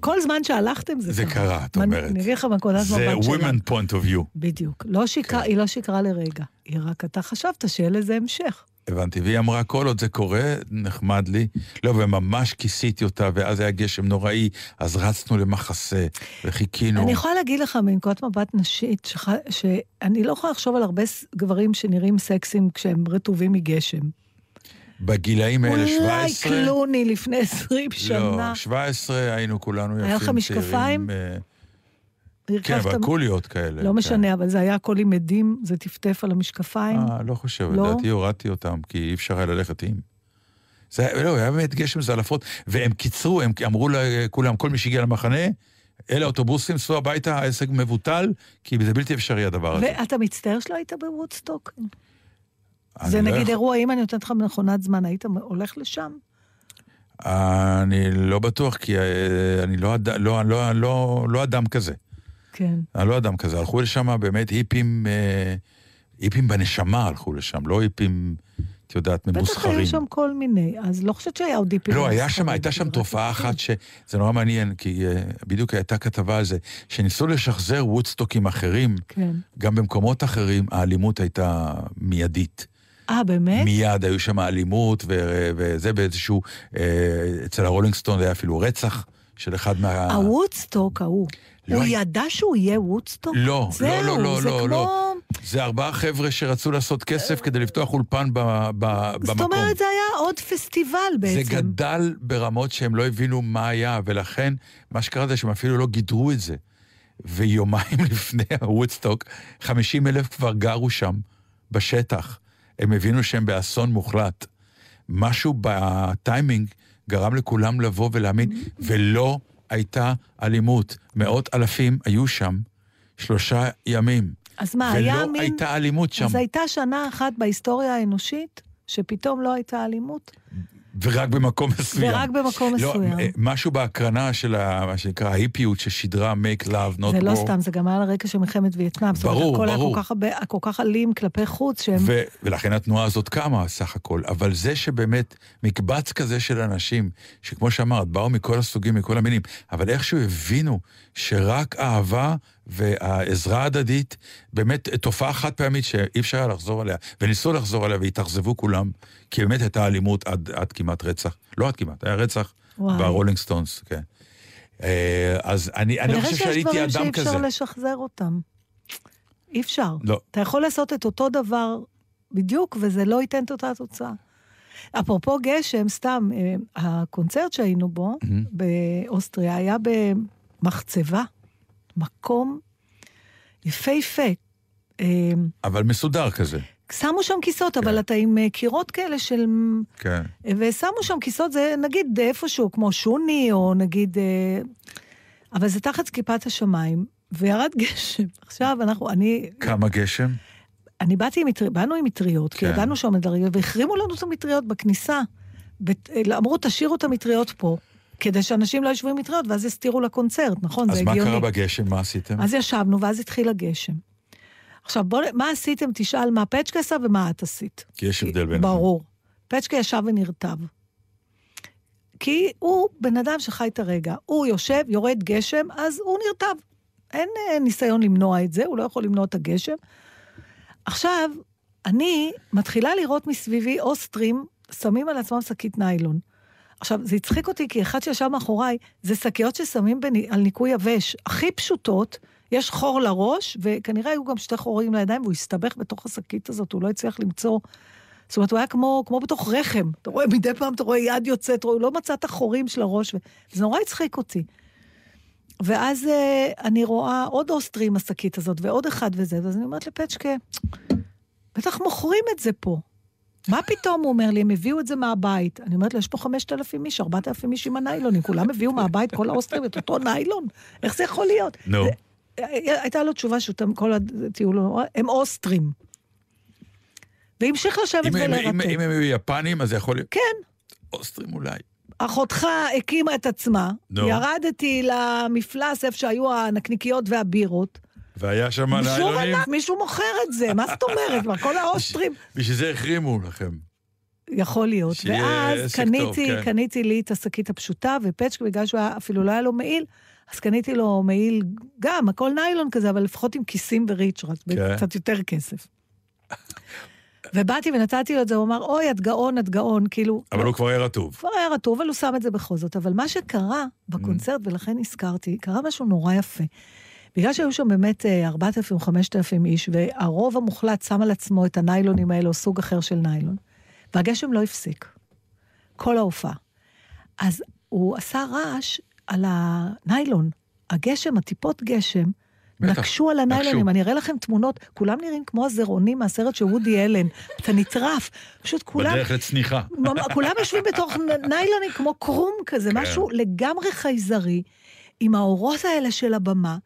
כל זמן שהלכתם זה, זה קרה, את מה- אומרת. אני אגיד לך מנקודת זה מבט שלה. women point of view. בדיוק. לא שיקרה, כן. היא לא שיקרה לרגע. היא רק אתה חשבת שיהיה לזה המשך. הבנתי, והיא אמרה, כל עוד זה קורה, נחמד לי. לא, וממש כיסיתי אותה, ואז היה גשם נוראי, אז רצנו למחסה, וחיכינו. אני יכולה להגיד לך מנקודת מבט נשית, שח... שאני לא יכולה לחשוב על הרבה גברים שנראים סקסים כשהם רטובים מגשם. בגילאים האלה, 17... אולי קלוני לפני 20 שנה. לא, 17 היינו כולנו יפים, היה לך משקפיים? צעירים, אה, כן, אבל קוליות כאלה. לא כן. משנה, אבל זה היה הכל עם עדים, זה טפטף על המשקפיים. אה, לא חושב, לא? לדעתי הורדתי אותם, כי אי אפשר היה ללכת עם. זה לא, היה באמת גשם זלעפות, והם קיצרו, הם אמרו לכולם, כל מי שהגיע למחנה, אלה אוטובוסים, סעו הביתה, העסק מבוטל, כי זה בלתי אפשרי הדבר הזה. ואתה מצטער שלא היית בוודסטוק? זה לא נגיד יכול- אירוע, אם אני נותנת לך מכונת זמן, היית הולך לשם? אני לא בטוח, כי אה, אני לא, לא, לא, לא, לא אדם כזה. כן. אני לא אדם כזה. הלכו לשם באמת היפים, אה, היפים בנשמה הלכו לשם, לא היפים, את יודעת, בטח ממוסחרים. היו שם כל מיני, אז לא חושבת שהיה עוד דיפים. לא, היה שם, הייתה שם תופעה היפים. אחת שזה נורא מעניין, כי אה, בדיוק הייתה כתבה על זה, שניסו לשחזר וודסטוקים אחרים, כן. גם במקומות אחרים, האלימות הייתה מיידית. אה, באמת? מיד היו שם אלימות, ו- וזה באיזשהו, אה, אצל הרולינג סטון היה אפילו רצח של אחד מה... הוודסטוק ההוא, לא הוא ידע שהוא יהיה וודסטוק? לא, לא, לא, לא, זה לא, כמו... לא. זה ארבעה חבר'ה שרצו לעשות כסף כדי לפתוח אולפן ב- ב- במקום. זאת אומרת, זה היה עוד פסטיבל זה בעצם. גדל ברמות שהם לא הבינו מה היה, ולכן מה שקרה זה שהם אפילו לא גידרו את זה. ויומיים [laughs] לפני הוודסטוק, 50 אלף כבר גרו שם, בשטח. הם הבינו שהם באסון מוחלט. משהו בטיימינג גרם לכולם לבוא ולהאמין, ולא הייתה אלימות. מאות אלפים היו שם שלושה ימים. אז מה, היה ולא מין... הייתה אלימות שם. אז הייתה שנה אחת בהיסטוריה האנושית, שפתאום לא הייתה אלימות, ורק במקום מסוים. ורק במקום לא, מסוים. אה, משהו בהקרנה של ה- מה שנקרא ההיפיות ששידרה make love not זה לא war. סתם, זה גם היה על רקע של מלחמת וייטנאם. זאת אומרת, ברור, הכל היה ברור. כל כך הרבה- כל כך אלים כלפי חוץ, שהם... ו- ולכן התנועה הזאת קמה סך הכל. אבל זה שבאמת מקבץ כזה של אנשים, שכמו שאמרת, באו מכל הסוגים, מכל המינים, אבל איכשהו הבינו שרק אהבה והעזרה ההדדית, באמת תופעה חד פעמית שאי אפשר היה לחזור עליה, וניסו לחזור עליה והתאכזבו כולם, כי באמת הייתה אלימות עד, עד כמעט רצח. לא עד כמעט, היה רצח. ברולינג סטונס, כן. אה, אז אני, אני לא כנראה חושב שיש שהייתי דברים אדם שאי כזה. אפשר לשחזר אותם. אי אפשר. לא. אתה יכול לעשות את אותו דבר בדיוק, וזה לא ייתן את אותה תוצאה. אפרופו גשם, סתם, אה, הקונצרט שהיינו בו, מהמם. באוסטריה, היה במחצבה, מקום יפהפה. אה, אבל מסודר כזה, שמו שם כיסאות, כן. אבל אתה עם אה, קירות כאלה של... כן. ושמו שם כיסאות, זה נגיד איפשהו, כמו שוני, או נגיד... אה, אבל זה תחת כיפת השמיים, וירד [laughs] גשם. עכשיו אנחנו, אני, כמה גשם? אני באתי עם מטריות, באנו עם מטריות, כי כן. ידענו שם מדרגות, והחרימו לנו את המטריות בכניסה. אמרו, תשאירו את המטריות פה, כדי שאנשים לא ישבו עם מטריות, ואז יסתירו לקונצרט, נכון? אז זה מה הגיוני. קרה בגשם? מה עשיתם? אז ישבנו, ואז התחיל הגשם. עכשיו, בוא, מה עשיתם? תשאל מה פצ'קה עשה ומה את עשית. כי יש הבדל ביניהם. ברור. פצ'קה ישב ונרטב. כי הוא בן אדם שחי את הרגע. הוא יושב, יורד גשם, אז הוא נרטב. אין אה, ניסיון למנוע את זה, הוא לא יכול למנוע את הגשם. עכשיו, אני מתחילה לראות מסביבי אוסטרים שמים על עצמם שקית ניילון. עכשיו, זה הצחיק אותי, כי אחד שישב מאחוריי, זה שקיות ששמים בני, על ניקוי יבש, הכי פשוטות, יש חור לראש, וכנראה היו גם שתי חורים לידיים, והוא הסתבך בתוך השקית הזאת, הוא לא הצליח למצוא... זאת אומרת, הוא היה כמו, כמו בתוך רחם. אתה רואה, מדי פעם אתה רואה יד יוצאת, הוא לא מצא את החורים של הראש, וזה נורא הצחיק אותי. ואז אה, אני רואה עוד אוסטרי עם השקית הזאת, ועוד אחד וזה, ואז אני אומרת לפצ'קה, בטח מוכרים את זה פה. מה פתאום, הוא אומר לי, הם הביאו את זה מהבית. אני אומרת לו, יש פה 5,000 איש, 4,000 איש עם הניילונים, כולם הביאו מהבית, כל האוסטרים, את אותו ניילון? איך זה יכול להיות? נו. הייתה לו תשובה שאותם, כל הטיול, הם אוסטרים. והמשיך לשבת ולרתק. אם הם היו יפנים, אז זה יכול להיות... כן, אוסטרים אולי. אחותך הקימה את עצמה. ירדתי למפלס איפה שהיו הנקניקיות והבירות, והיה שם? ענק, מישהו מוכר את זה, מה זאת אומרת? מה, כל האוסטרים... בשביל זה החרימו לכם. יכול להיות. ואז קניתי, טוב, כן. קניתי לי את השקית הפשוטה, ופצ'ק, בגלל שהוא היה, אפילו לא היה לו מעיל, אז קניתי לו מעיל, גם, הכל ניילון כזה, אבל לפחות עם כיסים וריצ'רט, כן. קצת יותר כסף. ובאתי ונתתי לו את זה, הוא אמר, אוי, את גאון, את גאון, כאילו... אבל הוא כבר היה רטוב. כבר היה רטוב, אבל הוא שם את זה בכל זאת. אבל מה שקרה בקונצרט, ולכן הזכרתי, קרה משהו נורא יפה. בגלל שהיו שם באמת 4,000 או 5,000 איש, והרוב המוחלט שם על עצמו את הניילונים האלה, או סוג אחר של ניילון, והגשם לא הפסיק. כל ההופעה. אז הוא עשה רעש על הניילון. הגשם, הטיפות גשם, בטח, נקשו על הניילונים. אני אראה לכם תמונות, כולם נראים כמו הזרעונים מהסרט של וודי אלן. אתה נטרף, פשוט כולם... בדרך לצניחה. כולם יושבים בתוך ניילונים כמו קרום כזה, כן. משהו לגמרי חייזרי, עם האורות האלה של הבמה.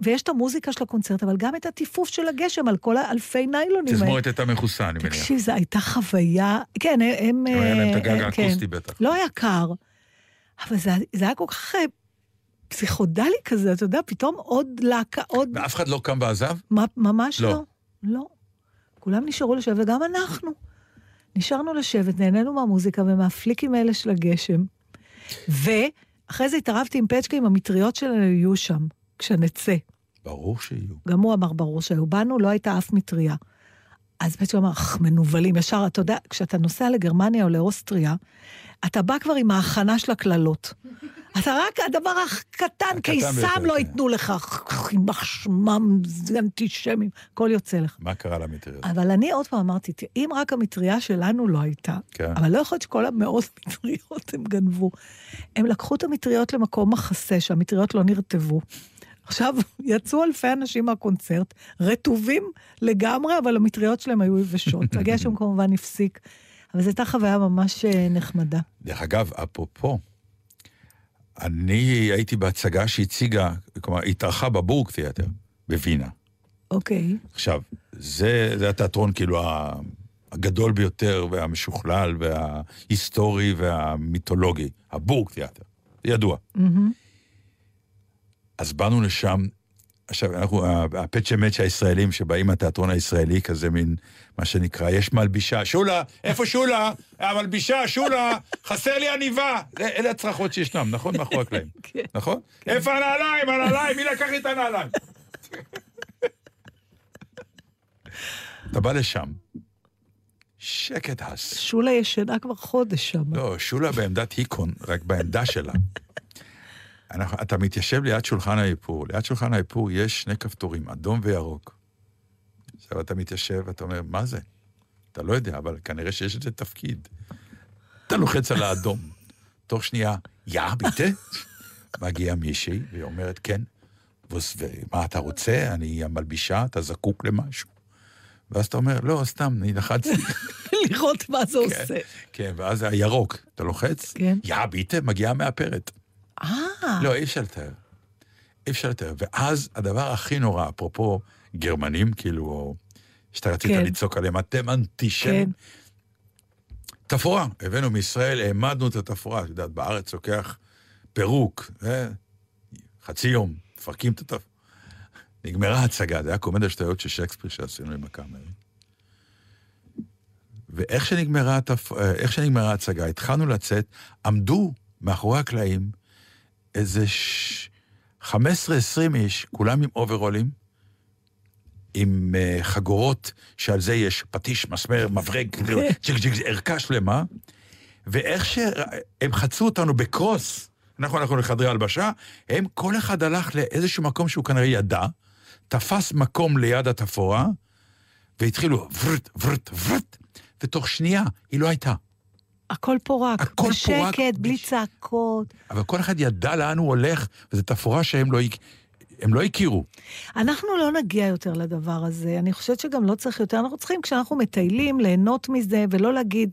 ויש את המוזיקה של הקונצרט, אבל גם את הטיפוף של הגשם על כל האלפי ניילונים. תזמורת הייתה מכוסה, אני מניח. תקשיב, זו הייתה חוויה... כן, הם... גם היה להם את הגג אה, כן. האקוסטי בטח. לא היה קר, אבל זה, היה כל כך אה, פסיכודלי כזה, אתה יודע, פתאום עוד להקה, עוד... ואף אחד לא קם ועזב? ממש לא. לא. לא. כולם נשארו לשבת, וגם אנחנו. נשארנו לשבת, נהנינו מהמוזיקה ומהפליקים האלה של הגשם. ואחרי זה התערבתי עם פצ'קה, עם המטריות שלנו יהיו שם, כשנצא. ברור שיהיו. גם הוא אמר ברור שהיו. באנו, לא הייתה אף מטריה. אז פצ'קה אמר, אך, מנוולים. ישר, אתה יודע, כשאתה נוסע לגרמניה או לאוסטריה, אתה בא כבר עם ההכנה של הקללות. [laughs] אתה רק הדבר הקטן, קיסם לא כן. ייתנו לך, יימח שמם, אנטישמים, הכל יוצא לך. מה קרה למטריות? אבל אני עוד פעם אמרתי, אם רק המטריה שלנו לא הייתה, כן. אבל לא יכול להיות שכל המאות [laughs] מטריות הם גנבו. הם לקחו את המטריות למקום מחסה, שהמטריות לא נרטבו. עכשיו, [laughs] יצאו אלפי אנשים מהקונצרט, רטובים לגמרי, אבל המטריות שלהם היו יבשות. [laughs] הגשם כמובן הפסיק, אבל זו הייתה חוויה ממש אה, נחמדה. דרך אגב, אפרופו, אני הייתי בהצגה שהציגה, כלומר, התארחה בבורג תיאטר, בווינה. אוקיי. עכשיו, זה, זה התיאטרון כאילו הגדול ביותר והמשוכלל וההיסטורי והמיתולוגי, הבורג תיאטר, ידוע. מהמם. אז באנו לשם, עכשיו, אנחנו, הפצ'ה מצ'ה הישראלים שבאים מהתיאטרון הישראלי, כזה מין, מה שנקרא, יש מלבישה, שולה, איפה שולה? המלבישה, שולה, חסר לי עניבה. אלה הצרחות שישנם, נכון? מאחורי הקלעים. [laughs] כן. נכון? איפה הנעליים? הנעליים? מי לקח לי את הנעליים? [laughs] אתה בא לשם, שקט הס. שולה ישנה כבר חודש שם. לא, שולה בעמדת היקון, רק בעמדה שלה. אנחנו, אתה מתיישב ליד שולחן האיפור, ליד שולחן האיפור יש שני כפתורים, אדום וירוק. עכשיו אתה מתיישב ואתה אומר, מה זה? אתה לא יודע, אבל כנראה שיש לזה תפקיד. אתה לוחץ על האדום. תוך שנייה, יא, ביטה? מגיעה מישהי, והיא אומרת, כן. ומה אתה רוצה? אני המלבישה, אתה זקוק למשהו? ואז אתה אומר, לא, סתם, אני לחצתי. [laughs] לראות מה זה כן. עושה. כן, ואז הירוק, אתה לוחץ? כן. יא, ביטה, מגיעה מאפרת. אה, לא, אי אפשר לתאר. אי אפשר לתאר. ואז הדבר הכי נורא, אפרופו גרמנים, כאילו, שאתה רצית כן. לצעוק עליהם, אתם אנטישמים. כן. תפאורה, הבאנו מישראל, העמדנו את התפאורה. את יודעת, בארץ לוקח פירוק, אה? חצי יום, מפרקים את התפאורה. נגמרה ההצגה, זה היה קומדיה שטויות של שייקספיר שעשינו עם הקאמרי. ואיך שנגמרה, התפ... אה, שנגמרה ההצגה, התחלנו לצאת, עמדו מאחורי הקלעים איזה ש... 15-20 איש, כולם עם אוברולים, עם uh, חגורות שעל זה יש פטיש, מסמר, מברג, [laughs] ג'יק ג'יק, ערכה שלמה, ואיך שהם חצו אותנו בקרוס, אנחנו הלכנו לחדרי הלבשה, הם, כל אחד הלך לאיזשהו מקום שהוא כנראה ידע, תפס מקום ליד התפאורה, והתחילו ורט, ורט, ורט, ותוך שנייה היא לא הייתה. הכל פורק. הכל פורק. בשקט, בלי צעקות. אבל כל אחד ידע לאן הוא הולך, וזו תפאורה שהם לא, הם לא הכירו. אנחנו לא נגיע יותר לדבר הזה. אני חושבת שגם לא צריך יותר. אנחנו צריכים, כשאנחנו מטיילים, ליהנות מזה, ולא להגיד,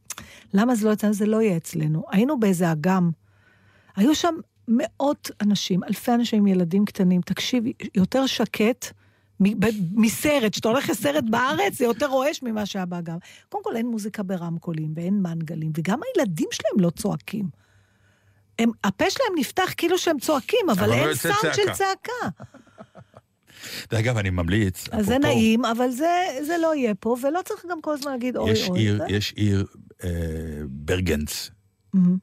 למה זה לא יצא, זה לא יהיה אצלנו. היינו באיזה אגם. היו שם מאות אנשים, אלפי אנשים עם ילדים קטנים. תקשיב, יותר שקט מסרט. כשאתה הולך לסרט בארץ, זה יותר רועש ממה שהיה באגם. קודם כל, אין מוזיקה ברמקולים ואין מנגלים, וגם הילדים שלהם לא צועקים. הם, הפה שלהם נפתח כאילו שהם צועקים, אבל, אבל לא אין יוצא סאונד של צעקה. צעקה. דרך אגב, אני ממליץ, אז זה נעים, אבל זה, זה לא יהיה פה, ולא צריך גם כל הזמן להגיד אוי יש אוי. עיר, זה- יש עיר, אה, ברגנץ, מהמם,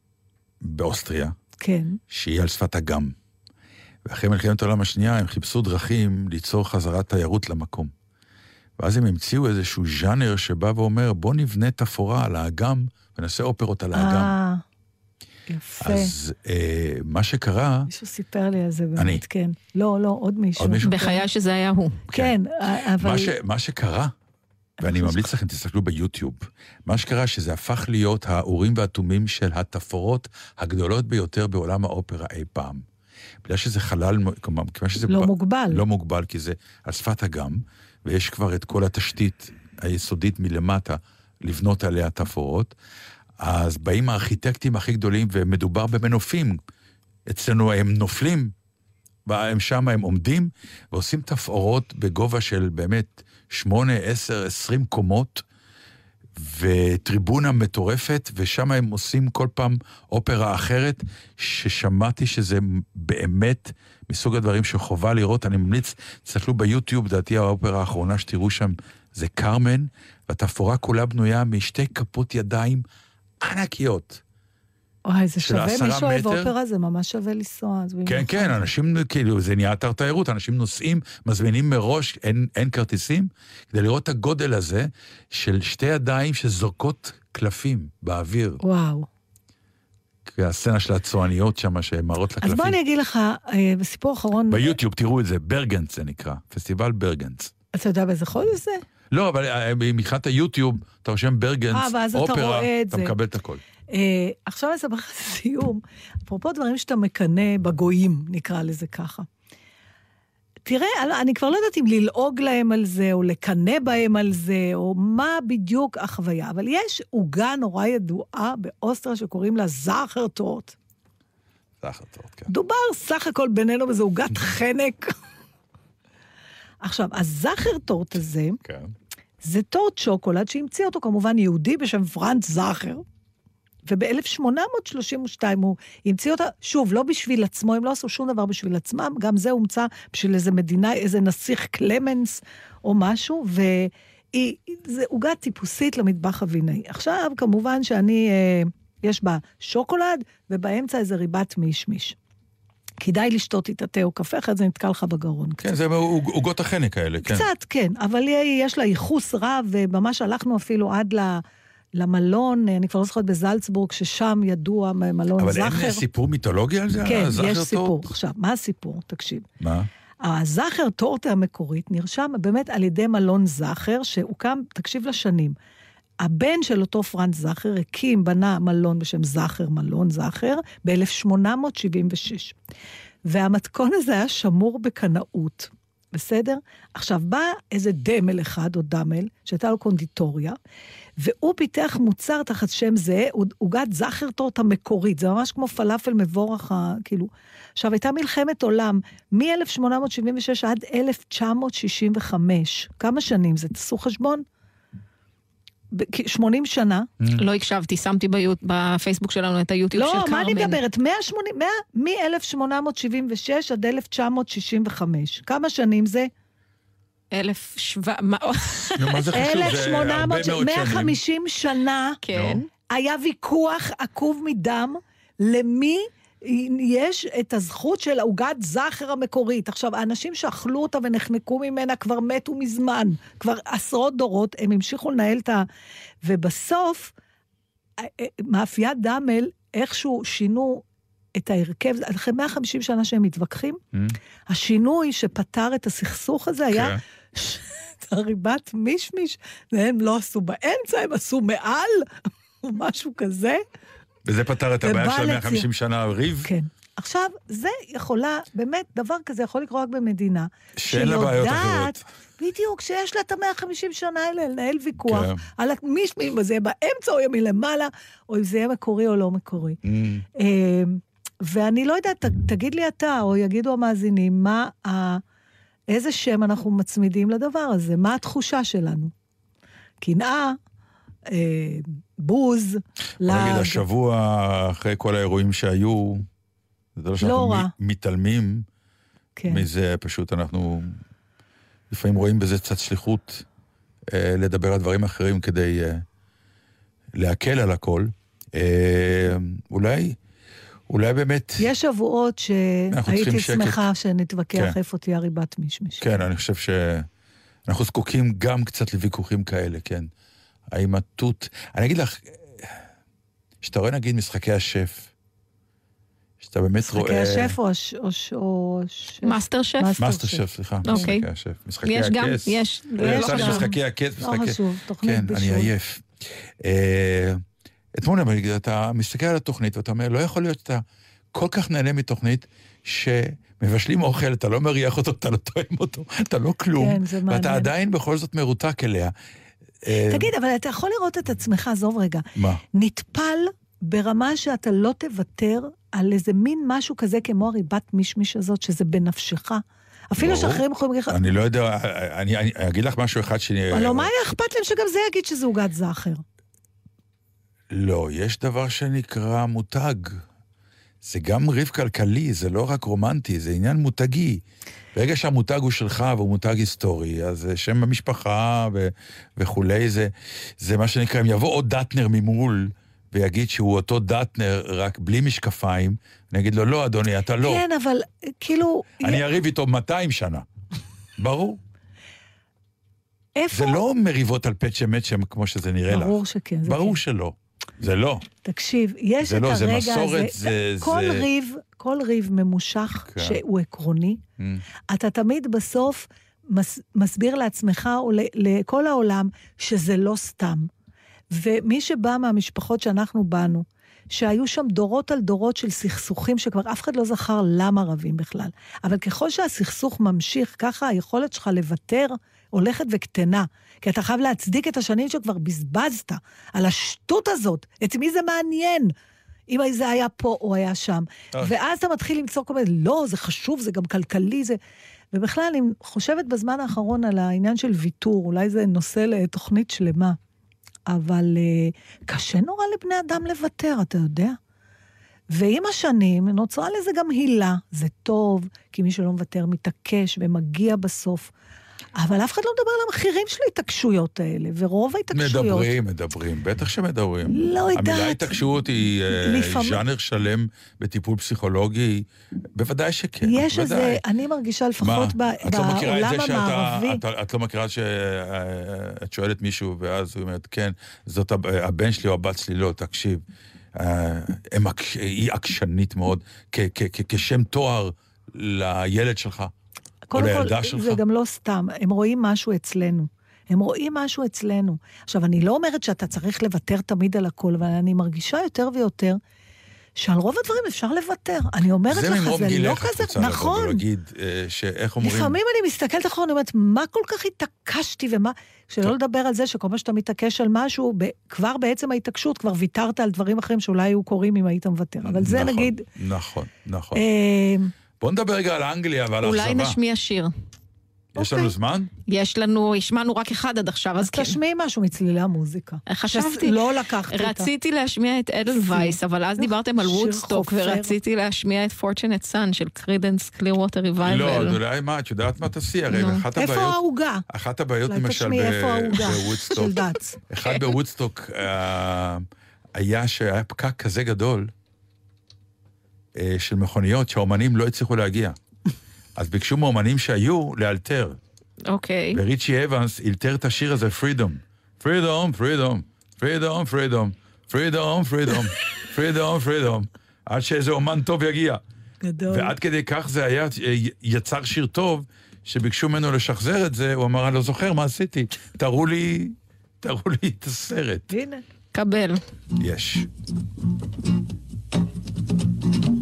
באוסטריה, כן. שהיא על שפת אגם. ואחרי מלחמת העולם השנייה הם חיפשו דרכים ליצור חזרת תיירות למקום. ואז הם המציאו איזשהו ז'אנר שבא ואומר, בוא נבנה תפאורה על האגם ונעשה אופרות על האגם. אה, יפה. אז אה, מה שקרה, מישהו סיפר לי על זה באמת, אני. כן. לא, לא, עוד מישהו. עוד מישהו? בחיי שזה היה הוא. כן, אבל... מה, ש, מה שקרה, ואני ממליץ לכם, תסתכלו ביוטיוב, מה שקרה שזה הפך להיות האורים והתומים של התפאורות הגדולות ביותר בעולם האופרה אי פעם. בגלל שזה חלל, כלומר, כיוון שזה... לא ב... מוגבל. לא מוגבל, כי זה על שפת אגם, ויש כבר את כל התשתית היסודית מלמטה לבנות עליה תפאורות, אז באים הארכיטקטים הכי גדולים, ומדובר במנופים. אצלנו הם נופלים, הם שם הם עומדים ועושים תפאורות בגובה של באמת שמונה, עשר, עשרים קומות, וטריבונה מטורפת, ושם הם עושים כל פעם אופרה אחרת, ששמעתי שזה באמת מסוג הדברים שחובה לראות. אני ממליץ, תסתכלו ביוטיוב, לדעתי האופרה האחרונה שתראו שם זה קרמן, והתפאורה כולה בנויה משתי כפות ידיים ענקיות. וואי, זה שווה, מי שאוהב אופרה זה ממש שווה לנסוע. כן, כן, אנשים, כאילו, זה נהיה אתר תיירות, אנשים נוסעים, מזמינים מראש, אין, אין כרטיסים, כדי לראות את הגודל הזה של שתי ידיים שזורקות קלפים באוויר. וואו. הסצנה של הצועניות שם, שמראות לקלפים. אז בוא אני אגיד לך, אה, בסיפור האחרון... ביוטיוב, תראו את זה, ברגנץ זה נקרא, פסטיבל ברגנץ. אתה יודע באיזה חודש זה? לא, אבל אה, מבחינת היוטיוב, אתה רושם ברגנס, אופרה, אתה, אתה מקבל את הכל. אה, עכשיו אני אספר לך [laughs] סיום, אפרופו דברים שאתה מקנא בגויים, נקרא לזה ככה. תראה, אני כבר לא יודעת אם ללעוג להם על זה, או לקנא בהם על זה, או מה בדיוק החוויה, אבל יש עוגה נורא ידועה באוסטריה שקוראים לה זאכר טורט. זאכר טורט, כן. דובר סך הכל בינינו באיזה עוגת [laughs] חנק. עכשיו, הזאכר טורט הזה, כן. זה טורט שוקולד שהמציא אותו כמובן יהודי בשם פרנץ זאכר. וב-1832 הוא המציא אותה, שוב, לא בשביל עצמו, הם לא עשו שום דבר בשביל עצמם, גם זה הומצא בשביל איזה מדינה, איזה נסיך קלמנס או משהו, וזה עוגה טיפוסית למטבח אבינאי. עכשיו, כמובן שאני, אה, יש בה שוקולד, ובאמצע איזה ריבת מישמיש. כדאי לשתות איתה תה או קפה, אחרי זה נתקע לך בגרון. כן, קצת. זה עוגות החנק האלה, כן. קצת, כן, אבל יש לה ייחוס רב, וממש הלכנו אפילו עד ל... למלון, אני כבר לא זוכרת בזלצבורג, ששם ידוע מלון אבל זכר. אבל אין סיפור מיתולוגי על זה? כן, יש סיפור. טורט? עכשיו, מה הסיפור? תקשיב. מה? הזכר טורטה המקורית נרשם באמת על ידי מלון זכר, שהוקם, תקשיב לשנים. הבן של אותו פרנץ זכר הקים, בנה מלון בשם זכר, מלון זכר, ב-1876. והמתכון הזה היה שמור בקנאות. בסדר? עכשיו, בא איזה דמל אחד, או דמל, שהייתה לו קונדיטוריה, והוא פיתח מוצר תחת שם זה, עוגת זכרטורט המקורית, זה ממש כמו פלאפל מבורך, כאילו. עכשיו, הייתה מלחמת עולם מ-1876 עד 1965. כמה שנים זה? תעשו חשבון. 80 שנה. Mm. לא הקשבתי, שמתי בפייסבוק שלנו את היוטיוב של קרמן. לא, מה אני מדברת? מ-1876 עד 1965. כמה שנים זה? אלף שבע... מה זה חשוב? 1800, 150 שנה. כן. היה ויכוח עקוב מדם למי יש את הזכות של עוגת זכר המקורית. עכשיו, האנשים שאכלו אותה ונחנקו ממנה כבר מתו מזמן. כבר עשרות דורות, הם המשיכו לנהל את ה... ובסוף, אה, אה, מאפיית דאמל, איכשהו שינו את ההרכב, אחרי 150 שנה שהם מתווכחים, mm. השינוי שפתר את הסכסוך הזה היה... כן. את הריבת מישמיש, והם לא עשו באמצע, הם עשו מעל, או משהו כזה. וזה פתר את הבעיה של 150 שנה ריב? כן. עכשיו, זה יכולה, באמת, דבר כזה יכול לקרות רק במדינה. שאין לה בעיות אחרות. בדיוק, שיש לה את המאה חמישים שנה האלה לנהל ויכוח כן. על מי, אם זה יהיה באמצע או יהיה מלמעלה, או אם זה יהיה מקורי או לא מקורי. Mm. אמ, ואני לא יודעת, תגיד לי אתה, או יגידו המאזינים, מה ה... איזה שם אנחנו מצמידים לדבר הזה? מה התחושה שלנו? קנאה, אה, בוז, לעג. נגיד, השבוע, אחרי כל האירועים שהיו, זה לא שאנחנו לא מתעלמים כן. מזה, פשוט אנחנו לפעמים רואים בזה קצת שליחות אה, לדבר על דברים אחרים כדי אה, להקל על הכל. אה, אולי... אולי באמת... יש שבועות שהייתי שמחה שנתווכח כן. איפה תהיה הריבת משמש. כן, אני חושב שאנחנו זקוקים גם קצת לוויכוחים כאלה, כן. האם התות... אני אגיד לך, כשאתה רואה נגיד משחקי השף, שאתה באמת משחקי רואה... משחקי השף או... או... מאסטר שף? מאסטר שף, סליחה. אוקיי. משחקי השף. משחקי יש גם, יש. לא משחקי הכס, לא חשוב, תוכנית בישול. כן, אני עייף. אתמול אתה מסתכל על התוכנית ואתה אומר, לא יכול להיות שאתה כל כך נהנה מתוכנית שמבשלים אוכל, אתה לא מריח אותו, אתה לא טועם אותו, אתה לא כלום. כן, זה מעניין. ואתה עדיין בכל זאת מרותק אליה. אה, תגיד, אבל אתה יכול לראות את עצמך, עזוב רגע. מה? נטפל ברמה שאתה לא תוותר על איזה מין משהו כזה כמו הריבת מישמיש הזאת, שזה בנפשך. אפילו. שאחרים יכולים להגיד לך, אני לא יודע, אני אני אגיד לך משהו אחד שאני... הלוא מה היה אכפת להם שגם זה יגיד שזה עוגת זכר? לא, יש דבר שנקרא מותג. זה גם ריב כלכלי, זה לא רק רומנטי, זה עניין מותגי. ברגע שהמותג הוא שלך והוא מותג היסטורי, אז זה שם המשפחה ו- וכולי, זה, זה מה שנקרא, אם יבוא עוד דטנר ממול ויגיד שהוא אותו דטנר, רק בלי משקפיים, אני אגיד לו, לא, אדוני, אתה לא. כן, אבל כאילו... אני אריב איתו 200 שנה. ברור. איפה... זה לא מריבות על פצ'ה מצ'ם כמו שזה נראה לך. ברור שכן. ברור כן. שלא. זה לא. תקשיב, יש זה את לא, זה הרגע מסורת, הזה... זה- כל זה- ריב, כל ריב ממושך כן. שהוא עקרוני, Mm. אתה תמיד בסוף מס, מסביר לעצמך או לכל העולם שזה לא סתם. ומי שבא מהמשפחות שאנחנו באנו, שהיו שם דורות על דורות של סכסוכים שכבר אף אחד לא זכר למה רבים בכלל. אבל ככל שהסכסוך ממשיך, ככה היכולת שלך לוותר הולכת וקטנה. כי אתה חייב להצדיק את השנים שכבר בזבזת על השטות הזאת. את מי זה מעניין? אם זה היה פה או היה שם. טוב. ואז אתה מתחיל למצוא כל מיני, לא, זה חשוב, זה גם כלכלי, זה... ובכלל, אני חושבת בזמן האחרון על העניין של ויתור, אולי זה נושא לתוכנית שלמה, אבל uh, קשה נורא לבני אדם לוותר, אתה יודע? ועם השנים נוצרה לזה גם הילה. זה טוב, כי מי שלא מוותר מתעקש ומגיע בסוף. אבל אף אחד לא מדבר על המחירים של ההתעקשויות האלה, ורוב ההתעקשויות... מדברים, מדברים, בטח שמדברים. לא יודעת. המילה התעקשות היא אה, לפעמים- ז'אנר שלם בטיפול פסיכולוגי, בוודאי שכן, יש בוודאי. איזה, אני מרגישה מה, לפחות ב- את לא מכירה את בעולם זה שאתה, המערבי, את, את לא מכירה שאת שואלת מישהו, ואז הוא אומרת, כן, זאת הב- הבן שלי או הבת שלי, לא, תקשיב, אה, היא עקשנית מאוד, כ- כ- כ- כשם תואר לילד שלך, קודם לילדה כל, שלך. זה גם לא סתם, הם רואים משהו אצלנו. הם רואים משהו אצלנו. עכשיו, אני לא אומרת שאתה צריך לוותר תמיד על הכל, אבל אני מרגישה יותר ויותר שעל רוב הדברים אפשר לוותר. אני אומרת זה לך, ממרום זה לא גילך, את כזה... רוצה לבוא נכון. ולהגיד, אה, שאיך אומרים... לפעמים אני מסתכלת אחורה, אני אומרת, מה כל כך התעקשתי ומה... שלא לדבר על זה שכל פעם שאתה מתעקש על משהו, ב- כבר בעצם ההתעקשות, כבר ויתרת על דברים אחרים שאולי היו קורים אם היית מוותר. אבל זה נכון, נגיד... נכון, נכון. אה, בוא נדבר רגע על אנגליה ועל אולי האכזבה. נשמיע שיר. יש לנו אוקיי. זמן? יש לנו, השמענו רק אחד עד עכשיו, אז אז כן. תשמיעי משהו מצלילי המוזיקה. חשבתי, לא לקחתי אותה. רציתי להשמיע את אדלווייס, אבל אז דיברתם על וודסטוק. ורציתי להשמיע את Fortunate Son של קרידנס קלירווטר ריבייבל. לא, אולי מה, את יודעת מה תעשי? הרי. אחת איפה הבעיות... העוגה? אחת הבעיות אולי למשל איפה בוודסטוק. אחד בוודסטוק אה, היה שהיה פקק כזה גדול של מכוניות שהאומנים לא הצליחו להגיע. אז ביקשו מאומנים שהיו לאלתר, אוקיי. וריצ'י הייבנס אלתר את השיר הזה, Freedom. Freedom, freedom, freedom, freedom, freedom, freedom, freedom, פרידום, עד שאיזה אומן טוב יגיע. גדול. ועד כדי כך זה היה, אה, יצר שיר טוב, שביקשו ממנו לשחזר את זה, הוא אמר, אני לא זוכר מה עשיתי, תראו לי, תראו לי את הסרט. הנה. קבל. יש. Turn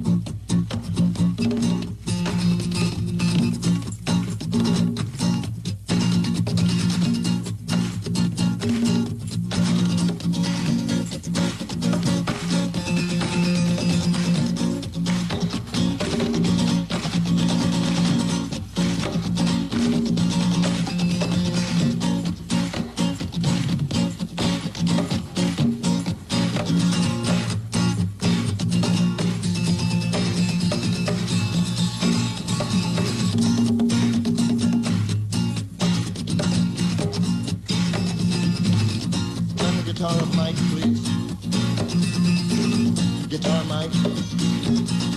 Guitar, Mike.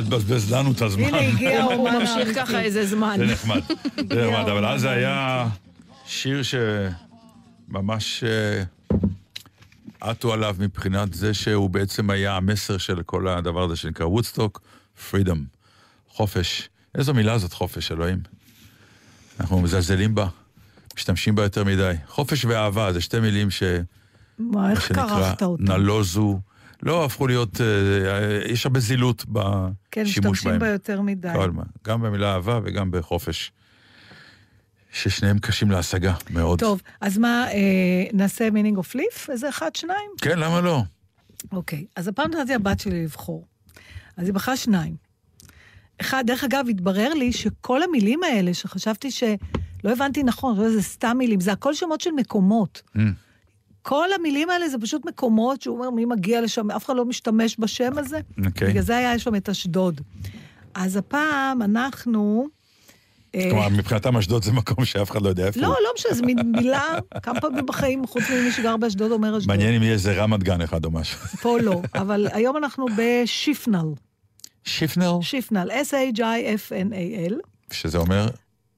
אל תבזבז לנו את הזמן. הנה הגיע הוא ממשיך. ככה איזה זמן. זה נחמד. זה נחמד, אבל אז זה היה שיר שממש אה, עטו עליו מבחינת זה שהוא בעצם היה המסר של כל הדבר הזה שנקרא וודסטוק, פרידום, חופש. איזו מילה זאת חופש, אלוהים? אנחנו מזלזלים בה, משתמשים בה יותר מדי. חופש ואהבה זה שתי מילים ש... מה, איך כרכת אותם? נלוזו. לא הפכו להיות, אה, יש הרבה זילות כן, בשימוש משתמשים בהם. בה יותר מדי. כל הזמן, גם במילה אהבה וגם בחופש. ששניהם קשים להשגה מאוד. טוב, אז מה, אה, נעשה Meaning of Liff? איזה אחד, שניים? כן, למה לא? אוקיי, אז הפעם נתתי לבת שלי לבחור. אז היא בחרה שניים. אחד, דרך אגב, התברר לי שכל המילים האלה, שחשבתי שלא הבנתי נכון, חשבתי שזה סתם מילים, זה הכל שמות של מקומות. Mm. כל המילים האלה זה פשוט מקומות שהוא אומר, מי מגיע לשם, אף אחד לא משתמש בשם הזה. אוקיי. בגלל זה היה שם את אשדוד. אז הפעם אנחנו... אה, כלומר, מבחינתם אשדוד זה מקום שאף אחד לא יודע איפה לא, הוא. לא משנה, זו מין מילה, [laughs] כמה פעמים בחיים, חוץ ממי שגר באשדוד אומר אשדוד. מעניין אם יהיה איזה רמת גן אחד או משהו. פה לא, אבל היום אנחנו בשיפנל. שיפנל, שיפנל, S-H-I-F-N-A-L, שזה אומר,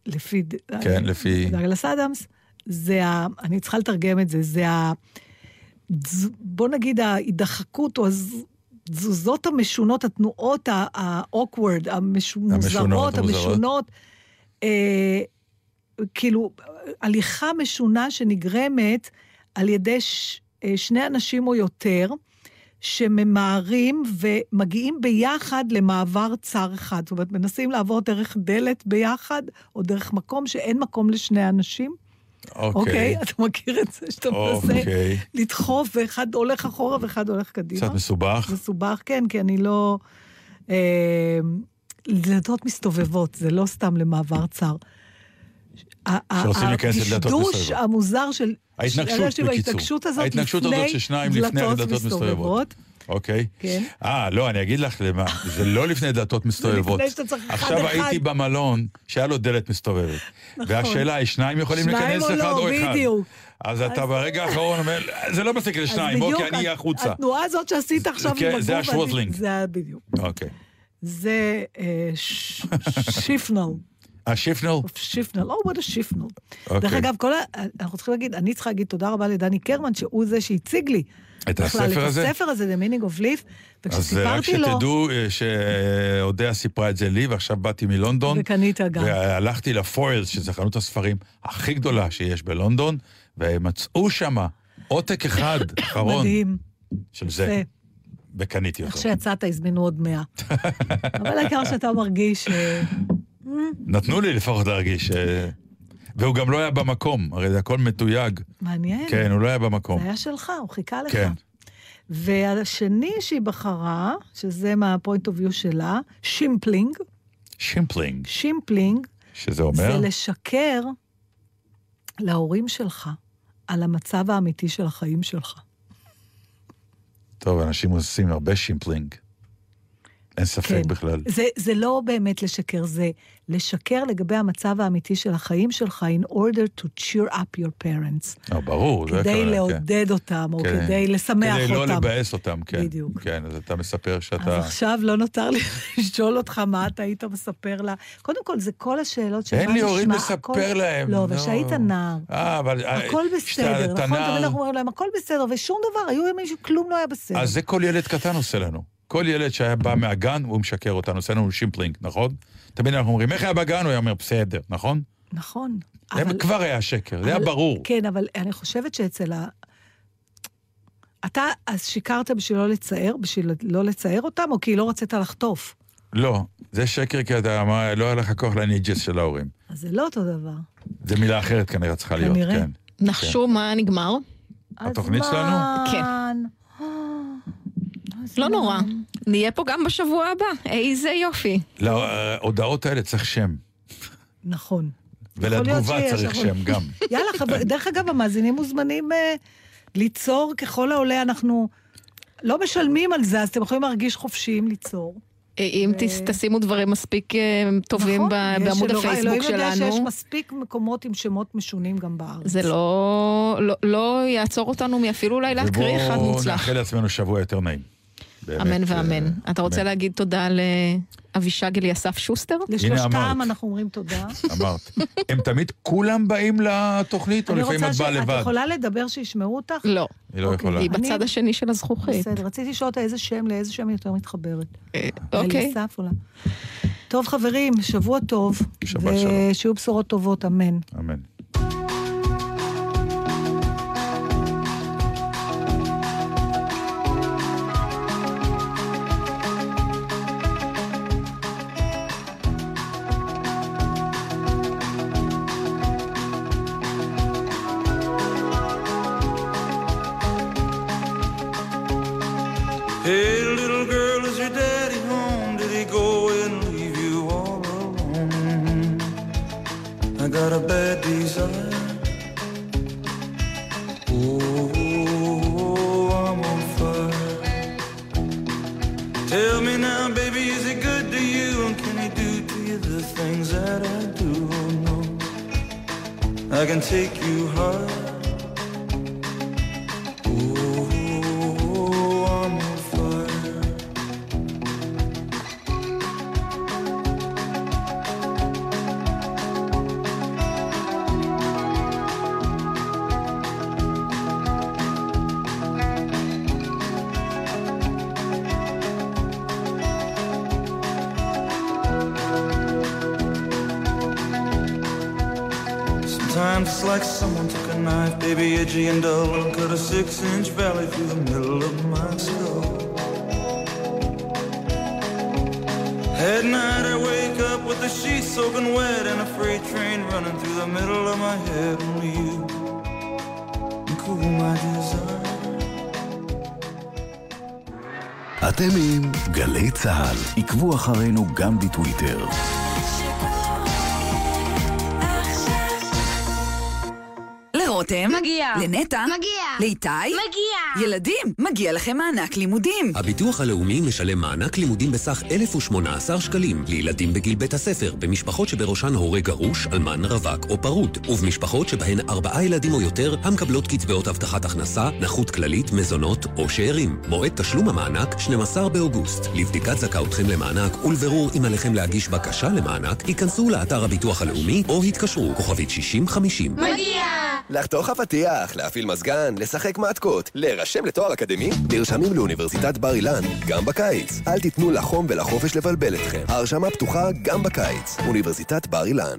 לפי... כן, לפי- דגלס אדמס, זה ה... אני צריכה לתרגם את זה, זה ה... בוא נגיד ההידחקות או התזוזות המשונות, התנועות ה-awkward, המוזרות, המשונות, המשונות, אה, כאילו, הליכה משונה שנגרמת על ידי ש, אה, שני אנשים או יותר, שממהרים ומגיעים ביחד למעבר צר אחד. זאת אומרת, מנסים לעבור דרך דלת ביחד, או דרך מקום שאין מקום לשני אנשים. אוקיי. אוקיי? אתה מכיר את זה שאתה מנסה אוקיי. לדחוף, ואחד הולך אחורה ואחד הולך קדימה? קצת מסובך. מסובך, כן, כי אני לא... אה, דלתות מסתובבות, זה לא סתם למעבר צר. שרוצים להיכנס לדלתות הדשדוש מסתובבות. המוזר של... ההתנגשות, בקיצור. ההתנגשות הזאת לפני דלתות מסתובבות. אוקיי. כן. אה, לא, אני אגיד לך למה, זה לא לפני דלתות מסתובבות. לפני שאתה צריך אחד עכשיו אחד. הייתי במלון שהיה לו דלת מסתובבת. והשאלה היא, שניים יכולים נכון. שניים להיכנס או אחד לא, או אחד? בדיוק. אז אתה ברגע האחרון אומר, זה לא מספיק לשניים, בוא, כי אני אהיה החוצה. התנועה הזאת שעשית עכשיו כן, עם הגוף... זה השווזלינג. זה בדיוק. אוקיי. זה אה, שיפנל. השיפנל? שיפנל, או, what a שיפנל. אוקיי. דרך אגב. אנחנו צריכים להגיד, אני צריכה להגיד תודה רבה לדני קרמן, שהוא זה שהציג לי. את בכלל הספר הזה? את הספר הזה, The Meaning of Life, אז רק וכשסיפרתי לו... שתדעו אה, שאודיה סיפרה את זה לי, ועכשיו באתי מלונדון. וקנית גם. והלכתי לפוילס, שזה חנות הספרים הכי גדולה שיש בלונדון, ומצאו שם עותק אחד, [coughs] אחרון, מדהים. של זה. וקניתי איך אותו. שיצאת, הזמינו עוד מאה. [laughs] אבל העיקר שאתה מרגיש... אה, נתנו לי לפחות להרגיש, אה, והוא גם לא היה במקום, הרי זה הכל מתויג. מעניין. כן, הוא לא היה במקום. זה היה שלך, הוא חיכה לך. כן. והשני שהיא בחרה, שזה מה point of view שלה, shimpling. shimpling, shimpling שזה זה אומר, לשקר להורים שלך על המצב האמיתי של החיים שלך. טוב, אנשים עושים הרבה shimpling. אין ספק כן. בכלל. זה, זה לא באמת לשקר, זה לשקר לגבי המצב האמיתי של החיים שלך in order to cheer up your parents. לא, ברור. זה כדי כבר- לעודד אותם, או כן. כדי לשמח כדי אותם. לא לבאס אותם, כן. בדיוק. כן, אז אתה מספר אז שאתה... עכשיו לא נותר לי [laughs] לשאול אותך מה אתה היית מספר לה. קודם כל, זה כל השאלות של אין לי הורים לספר הכל- להם. לא, אבל כשהיית נער. אה, אבל... הכל כשאתה- בסדר, נכון? תמיד אנחנו אומרים להם, הכל בסדר, ושום דבר, היו ימים שכלום לא היה בסדר. אז זה כל ילד קטן עושה לנו. כל ילד שהיה בא מהגן, הוא משקר אותנו, עושה לנו shimpling, נכון? תמיד אנחנו אומרים, איך היה בגן? הוא היה אומר, בסדר, נכון? נכון. זה אבל- כבר היה שקר, זה היה אבל- ברור. כן, אבל אני חושבת שאצל ה... אתה אז שיקרת בשביל לא לצער, בשביל לא לצער אותם, או כי לא רצית לחטוף? לא, זה שקר כי אתה אמר, לא היה לך כוח לניג'ס של ההורים. אז זה לא אותו דבר. זה מילה אחרת כנראה צריכה להיות, כנראה. כן. נחשו מה נגמר? התוכנית שלנו? הזמן. לא נורא. נהיה פה גם בשבוע הבא. איזה יופי. להודעות האלה צריך שם. נכון. ולתגובה צריך שם גם. [laughs] יאללה, חבר, דרך אגב, המאזינים מוזמנים אה, ליצור ככל העולה, אנחנו לא משלמים על זה, אז אתם יכולים להרגיש חופשיים ליצור. אה, אם תשימו דברים מספיק אה, טובים נכון, ב- בעמוד אלוהים- הפייסבוק אלוהים יודע שיש שלנו, מספיק מקומות עם שמות משונים גם בארץ. זה לא לא- לא יעצור אותנו מאפילו אולי להקריא אחד ובואו מוצלח. נאחל לעצמנו שבוע יותר נעים. באמת, אמן ואמן. אה, אתה רוצה. להגיד תודה לאבישג אליסף שוסטר? לשלושתם. אנחנו אומרים תודה. אמרת. הם תמיד כולם באים לתוכנית, או לפעמים את. באה את לבד? יכולה לדבר שישמעו אותך? לא. היא לא אוקיי. יכולה. היא בצד השני של הזכוכית. בסדר, רציתי לשאול אותה איזה שם, לאיזה שם היא יותר מתחברת. אה, אוקיי. אליסף אולי. טוב, חברים, שבוע טוב. שבת שלום. ושיהיו בשורות טובות, אמן. אמן. Soaking wet and a freight train running through the middle of my head. Only you can cool my desire. אתם עם גלי צה"ל. עקבו אחרינו גם בטוויטר. לרותם, מגיע. לנטע, מגיע. לאיתי, מגיע. ילדים, מגיע לכם מענק לימודים. הביטוח הלאומי משלם מענק לימודים בסך 1,018 שקלים לילדים בגיל בית הספר, במשפחות שבראשן הורה גרוש, אלמן, רווק או פרוד, ובמשפחות שבהן ארבעה ילדים או יותר המקבלות קצבאות הבטחת הכנסה, נכות כללית, מזונות או שאירים. מועד תשלום המענק, 12 באוגוסט. לבדיקת זכאותכם למענק ולבירור אם עליכם להגיש בקשה למענק, היכנסו לאתר הביטוח הלאומי או התקשרו, כוכבית 6050. מגיע! לחתוך אבטיח, להפעיל מזגן, לשחק מתקות, להירשם לתואר אקדמי, נרשמים לאוניברסיטת בר אילן גם בקיץ. אל תיתנו לחום ולחופש לבלבל אתכם. ההרשמה פתוחה גם בקיץ. אוניברסיטת בר אילן.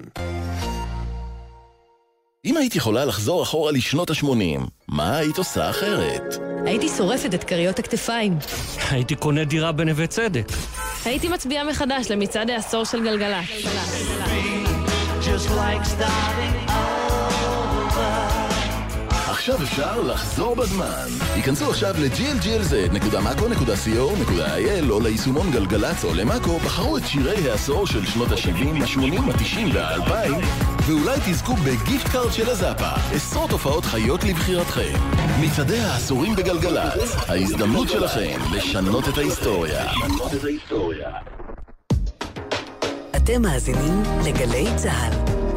אם היית יכולה לחזור אחורה לשנות ה-80, מה היית עושה אחרת? הייתי שורפת את כריות הכתפיים. הייתי קונה דירה בנווה צדק. הייתי מצביעה מחדש למצעד העשור של גלגלצ. עכשיו אפשר לחזור בזמן. היכנסו עכשיו ל-glglz.maco.co.il או ליישומון גלגלצ או למאקו, בחרו את שירי העשור של שנות ה-70, ה-80, ה-90 וה-2000, ואולי תזכו ב gift card של הזאפה. עשרות הופעות חיות לבחירתכם. מצעדי העשורים בגלגלצ, ההזדמנות שלכם לשנות את ההיסטוריה. אתם מאזינים לגלי צה"ל.